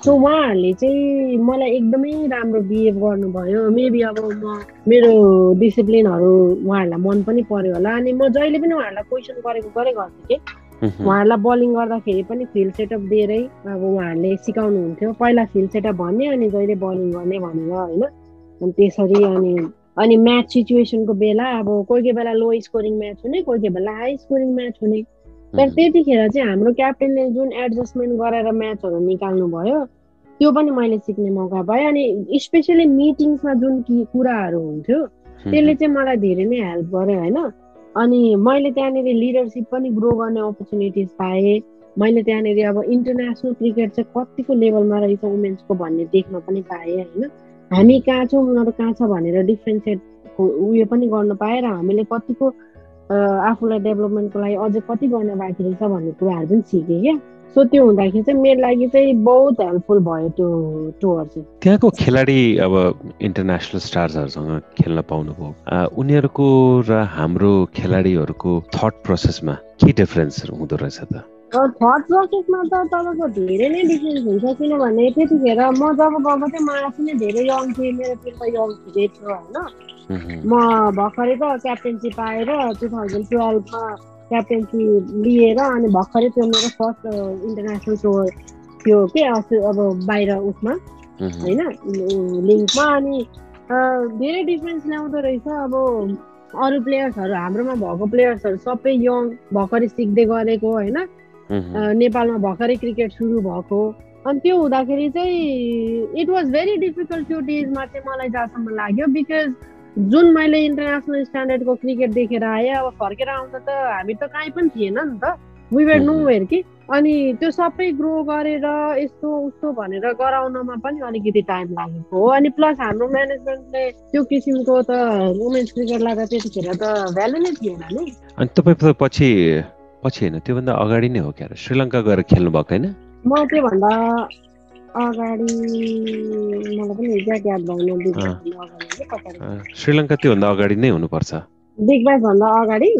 सो उहाँहरूले चाहिँ मलाई एकदमै राम्रो बिहेभ गर्नुभयो। मेबी अब म मेरो डिसिप्लिनहरू उहाँहरूलाई मन पनि पर्यो होला। अनि म जहिले पनि उहाँहरूलाई क्वेसन गरेको गरे गर्थेँ कि उहाँहरूलाई बलिङ गर्दाखेरि पनि फिल्ड सेटअप दिएरै अब उहाँहरूले सिकाउनुहुन्थ्यो। पहिला फिल्ड सेटअप भन्ने अनि जहिले बलिङ गर्ने भनेर होइन? अनि त्यसरी अनि अनि म्याच सिचुएसनको बेला अब कोही कोही बेला लो स्कोरिङ म्याच हुने कोही कोही बेला हाई स्कोरिङ म्याच हुने। तर त्यतिखेर चाहिँ हाम्रो क्याप्टेनले जुन एडजस्टमेन्ट गरेर म्याचहरू निकाल्नु भयो त्यो पनि मैले सिक्ने मौका पाएँ। अनि स्पेसली मिटिङ्समा जुन कि कुराहरू हुन्थ्यो त्यसले चाहिँ मलाई धेरै नै हेल्प गर्यो होइन? अनि मैले त्यहाँनिर लिडरसिप पनि ग्रो गर्ने अपर्च्युनिटिज पाएँ। मैले त्यहाँनिर अब इन्टरनेसनल क्रिकेट चाहिँ कतिको लेभलमा रहेछ वुमेन्सको भन्ने देख्न पनि पाएँ होइन? हामी कहाँ छौँ उनीहरू कहाँ छ भनेर डिफ्रेन्सिएटको उयो पनि गर्न पाएँ र हामीले कतिको आफूलाई डेभलपमेन्टको लागि अझै कति गर्न बाँकी रहेछ भन्ने कुराहरू पनि सिकेँ क्या। सो त्यो हुँदाखेरि चाहिँ मेरो लागि चाहिँ बहुत हेल्पफुल भयो त्यो टुर चाहिँ। त्यहाँको खेलाडी अब इन्टरनेसनल स्टार्सहरूसँग खेल्न पाउनुभयो। उनीहरूको र हाम्रो खेलाडीहरूको थट प्रोसेसमा के डिफरेन्स हुँदो रहेछ त? थर्ड प्रोसेसमा त तपाईँको धेरै नै डिफ्रेन्स हुन्छ किनभने त्यतिखेर म जब गएको थिएँ म आफू नै धेरै यङ थिएँ मेरो टिम त यङ थिएँ होइन। म भर्खरै त क्याप्टेन्सी पाएर टु थाउजन्ड टुवेल्भमा क्याप्टेन्सी लिएर अनि भर्खरै त्यो मेरो फर्स्ट इन्टरनेसनल टुर थियो के अस्ति अब बाहिर उसमा होइन? लिङ्कमा अनि धेरै डिफ्रेन्स ल्याउँदो रहेछ। अब अरू प्लेयर्सहरू हाम्रोमा भएको प्लेयर्सहरू सबै यङ भर्खरै सिक्दै गरेको होइन? नेपालमा भर्खरै क्रिकेट सुरु भएको। अनि त्यो हुँदाखेरि चाहिँ इट वाज भेरी डिफिकल्ट त्यो डेजमा चाहिँ मलाई जहाँसम्म लाग्यो बिकज जुन मैले इन्टरनेसनल स्ट्यान्डर्डको क्रिकेट देखेर आएँ अब फर्केर आउँदा त हामी त कहीँ पनि थिएन नि त। वी वर नो वेयर कि। अनि त्यो सबै ग्रो गरेर यस्तो उस्तो भनेर गराउनमा पनि अलिकति टाइम लागेको हो। अनि प्लस हाम्रो म्यानेजमेन्टले त्यो किसिमको त वुमेन्स क्रिकेटलाई त त्यतिखेर त भ्यालु नै थिएन नि। अनि तपाईँ पछि पछि होइन त्योभन्दा अगाडि नै हो क्या श्रीलङ्का गएर खेल्नु भएको होइन? म त्योभन्दा अगाडि मलाई पनि एक्ज्याक्ट याद भएन श्रीलङ्का त्योभन्दा अगाडि नै हुनुपर्छ। बिग ब्यास भन्दा अगाडि?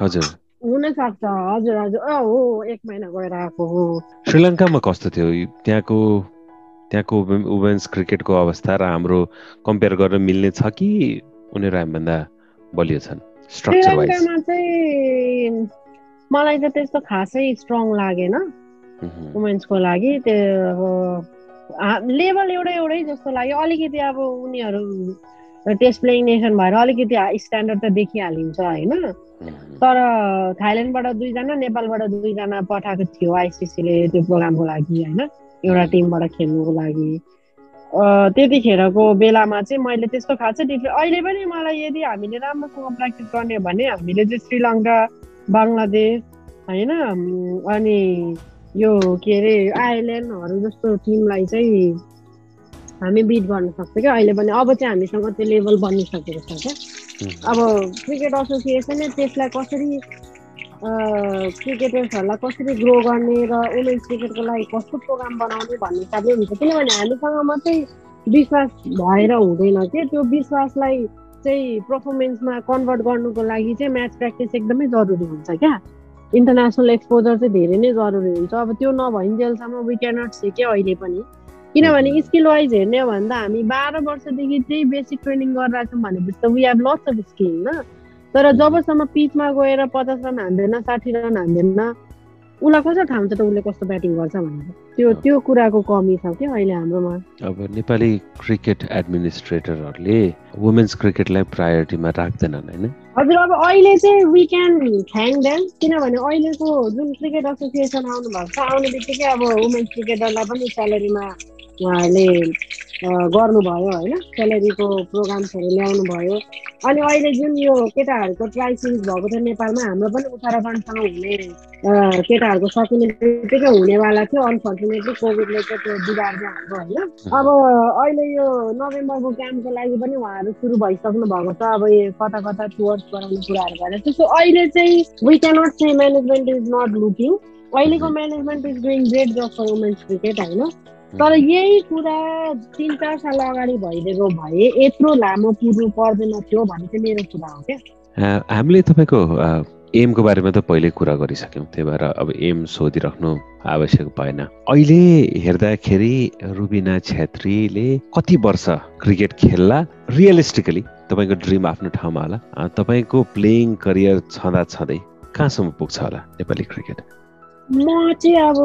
हजुर। हुनसक्छ। हजुर हजुर। अँ हो एक महिना गएर आएको हो। श्रीलङ्कामा कस्तो थियो? त्यहाँको त्यहाँको वुमेन्स क्रिकेटको अवस्था र हाम्रो कम्पेयर गर्न मिल्ने छ कि उनीहरू हामीभन्दा बलियो छन् श्रीलङ्कामा चाहिँ मलाई त त्यस्तो खासै स्ट्रङ लागेन। वुमेन्सको लागि। त्यो लेभल एउटै एउटै जस्तो लाग्यो। अलिकति अब उनीहरू टेस्ट प्लेइङ नेसन भएर अलिकति स्ट्यान्डर्ड त देखिहालिन्छ होइन? तर थाइल्यान्डबाट दुईजना नेपालबाट दुईजना पठाएको थियो आइसिसीले त्यो प्रोग्रामको लागि होइन? एउटा टिमबाट खेल्नुको लागि। त्यतिखेरको बेलामा चाहिँ मैले त्यस्तो खासै डिफ्रेन्ट अहिले पनि मलाई यदि हामीले राम्रोसँग प्र्याक्टिस गर्ने भने हामीले चाहिँ श्रीलङ्का बङ्गलादेश होइन? अनि यो के अरे आइल्यान्डहरू जस्तो टिमलाई चाहिँ हामी बिट गर्न सक्छ क्या? अहिले पनि अब चाहिँ हामीसँग त्यो लेभल बनिसकेको छ क्या? अब क्रिकेट एसोसिएसनले त्यसलाई कसरी क्रिकेटर्सहरूलाई कसरी ग्रो गर्ने र वुमेन्स क्रिकेटको लागि कस्तो प्रोग्राम बनाउने भन्ने हिसाबले हुन्छ। किनभने हामीसँग मात्रै विश्वास भएर हुँदैन कि? त्यो विश्वासलाई चाहिँ पर्फर्मेन्समा कन्भर्ट गर्नुको लागि चाहिँ म्याच प्र्याक्टिस एकदमै जरुरी हुन्छ क्या? इन्टरनेसनल एक्सपोजर चाहिँ धेरै नै जरुरी हुन्छ। अब त्यो नभइन्जेलसम्म वी क्यानट से क्या अहिले पनि। किनभने स्किल वाइज हेर्ने हो भने त हामी बाह्र वर्षदेखि त्यही बेसिक ट्रेनिङ गरिरहेको छौँ भनेपछि त we have lots of skill होइन तर जबसम्म पिचमा गएर पचास रन हान्दैन साठी रन हान्दैन उसलाई कस्तो ठाउँ छ त उसले कस्तो ब्याटिङ गर्छ भनेर? त्यो त्यो कुराको कमी छ क्या अहिले हाम्रोमा। अब नेपाली क्रिकेट एडमिनिस्ट्रेटरहरूले वुमेन्स क्रिकेटलाई प्रायोरिटीमा राख्दैनन् होइन? हजुर अब अहिले चाहिँ वी क्यान थ्याङ्क देम किनभने अहिलेको जुन क्रिकेट एसोसिएसन आउनु भएको छ आउने बित्तिकै अब वुमेन्स क्रिकेटरलाई पनि स्यालेरीमा उहाँहरूले गर्नुभयो होइन? सेलेरीको प्रोग्राम्सहरू ल्याउनु भयो। अनि अहिले जुन यो केटाहरूको ट्राई भएको छ नेपालमा हाम्रो पनि उत्तराखण्डसँग हुने केटाहरूको सकिने बित्तिकै हुनेवाला थियो। अनफर्चुनेटली कोभिडले चाहिँ त्यो बिगार्दै हाम्रो होइन। अब अहिले यो नोभेम्बरको क्याम्पको लागि पनि उहाँहरू सुरु भइसक्नु भएको छ। अब यो कता कता टुवर्स गराउने कुराहरू भएर त्यसो अहिले चाहिँ we cannot say management is not looking अहिलेको management is doing great job for women's cricket होइन? तर यही कुरा तिन चार साल अगाडि भइदिएको भए यत्रो लामो कुर्नु पर्दैन थियो भन्ने चाहिँ मेरो कुरा हो क्या। हामीले तपाईँको एमको बारेमा त पहिल्यै कुरा गरिसक्यौँ त्यही भएर अब एम सोधिराख्नु आवश्यक भएन। अहिले हेर्दाखेरि रुबिना छेत्रीले कति वर्ष क्रिकेट खेल्ला? रियलिस्टिकली तपाईँको ड्रिम आफ्नो ठाउँमा होला। तपाईँको प्लेइङ करियर छँदा छँदै कहाँसम्म पुग्छ होला नेपाली क्रिकेट? म चाहिँ अब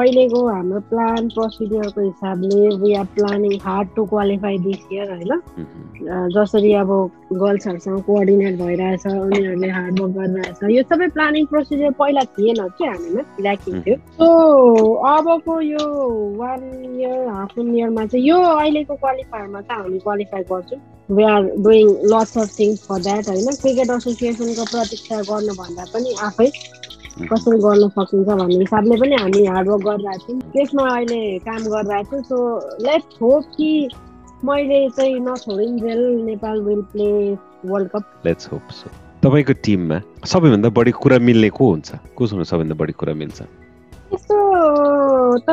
अहिलेको हाम्रो प्लान प्रोसिडियरको हिसाबले we are planning hard to qualify this year होइन? जसरी अब गर्ल्सहरूसँग कोअर्डिनेट भइरहेछ उनीहरूले हार्ड वर्क गरिरहेछ यो सबै प्लानिङ प्रोसिडियर पहिला थिएन कि हामीमा ल्याकिङ थियो। सो अबको यो वान इयर हाफ वान इयरमा चाहिँ यो अहिलेको क्वालिफायरमा चाहिँ हामी क्वालिफाई गर्छौँ। We are doing lots of things for that होइन? क्रिकेट एसोसिएसनको प्रतीक्षा गर्नुभन्दा पनि आफै कसरी गर्न सकिन्छ भन्ने हिसाबले पनि हामी हार्डवर्क गरिरहेको छौँ। त्यसमा अहिले काम गरिरहेको छु। सो लेट्स होप कि मैले चाहिँ नछोडिन्जेल Nepal will play world cup let's hope so तपाईँको टिममा सबैभन्दा बढी कुरा मिल्ने को हुन्छ? कोसँग सबैभन्दा बढी कुरा मिल्छ? त्यस्तो त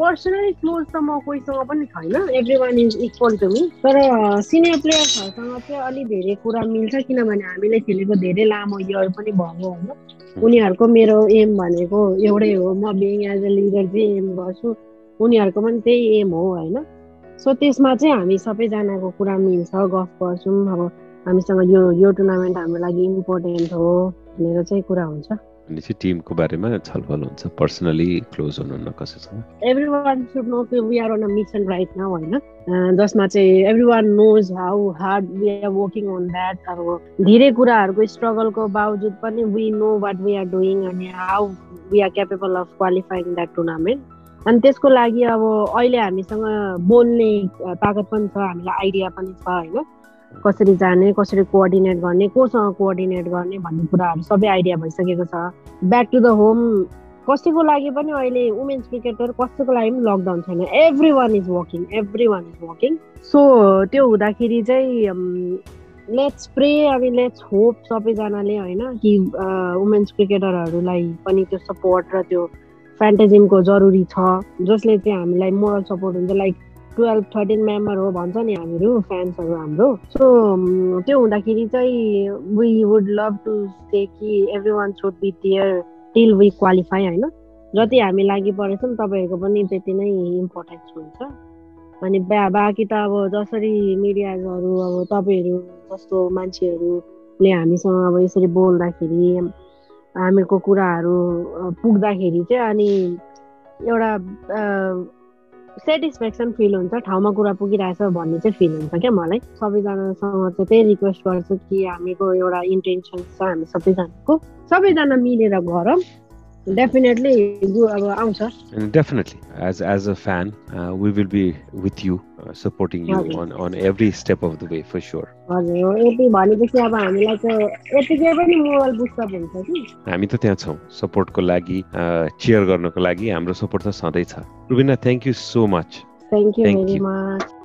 पर्सनली क्लोज त म कोहीसँग पनि छैन। Everyone is equal to me तर सिनियर प्लेयर्सहरूसँग चाहिँ अलिक धेरै कुरा मिल्छ। किनभने हामीले खेलेको धेरै लामो इयर पनि भयो होइन। उनीहरूको मेरो एम भनेको एउटै हो म बिङ एज अ लिडर चाहिँ एम गर्छु उनीहरूको पनि त्यही एम हो होइन सो त्यसमा चाहिँ हामी सबैजनाको कुरा मिल्छ गफ गर्छौँ अब हामीसँग यो यो टुर्नामेन्ट हाम्रो लागि इम्पोर्टेन्ट हो भनेर चाहिँ कुरा हुन्छ भने चाहिँ टिमको बारेमा छलफल हुन्छ? पर्सनली क्लोज हुनुहुन्न कसैसँग एभ्री वान सुड नो कि we are on a mission right now होइन? जसमा चाहिँ everyone knows how hard we are working on that अब धेरै कुराहरूको स्ट्रगलको बावजुद पनि we know what we are doing अनि how we are capable of qualifying that tournament अनि त्यसको लागि अब अहिले हामीसँग बोल्ने ताकत पनि छ हामीलाई आइडिया पनि छ होइन? कसरी जाने कसरी कोअर्डिनेट गर्ने कोसँग कोअर्डिनेट गर्ने भन्ने कुराहरू सबै आइडिया भइसकेको छ। ब्याक टु द होम कसैको लागि पनि अहिले वुमेन्स क्रिकेटर कसैको लागि पनि लकडाउन छैन। Everyone is working everyone is working so त्यो हुँदाखेरि चाहिँ लेट्स प्रे अनि लेट्स होप सबैजनाले होइन कि वुमेन्स क्रिकेटरहरूलाई पनि त्यो सपोर्ट र त्यो फ्यान्टेजिमको जरुरी छ जसले चाहिँ हामीलाई मोरल सपोर्ट हुन्छ। लाइक टुवेल्भ थर्टिन मेम्बर हो भन्छ नि हामीहरू फ्यान्सहरू हाम्रो। सो त्यो हुँदाखेरि चाहिँ we would love to say कि everyone should be there till we qualify होइन? जति हामी लागि परेछौँ तपाईँहरूको पनि त्यति नै इम्पोर्टेन्स हुन्छ। अनि बा बाँकी त अब जसरी मिडियाजहरू अब तपाईँहरू जस्तो मान्छेहरूले हामीसँग अब यसरी बोल्दाखेरि हामीहरूको कुराहरू पुग्दाखेरि चाहिँ अनि एउटा सेटिस्फ्याक्सन फिल हुन्छ ठाउँमा कुरा पुगिरहेछ भन्ने चाहिँ फिल हुन्छ क्या मलाई। सबैजनासँग चाहिँ त्यही रिक्वेस्ट गर्छु कि हामीको एउटा इन्टेन्सन छ हामी सबैजनाको। सबैजना मिलेर गरौँ। डेफिनेटली अब आउँछ definitely as as a fan we will be with you supporting you on on every step of the way for sure हजुर यति भनेपछि अब हामीलाई चाहिँ यतिकै पनि मोबाइल बुस्टअप हुन्छ कि हामी त त्यहाँ छौँ सपोर्टको लागि चेयर गर्नको लागि हाम्रो सपोर्ट त सधैँ छ Rubina thank you so much thank you very much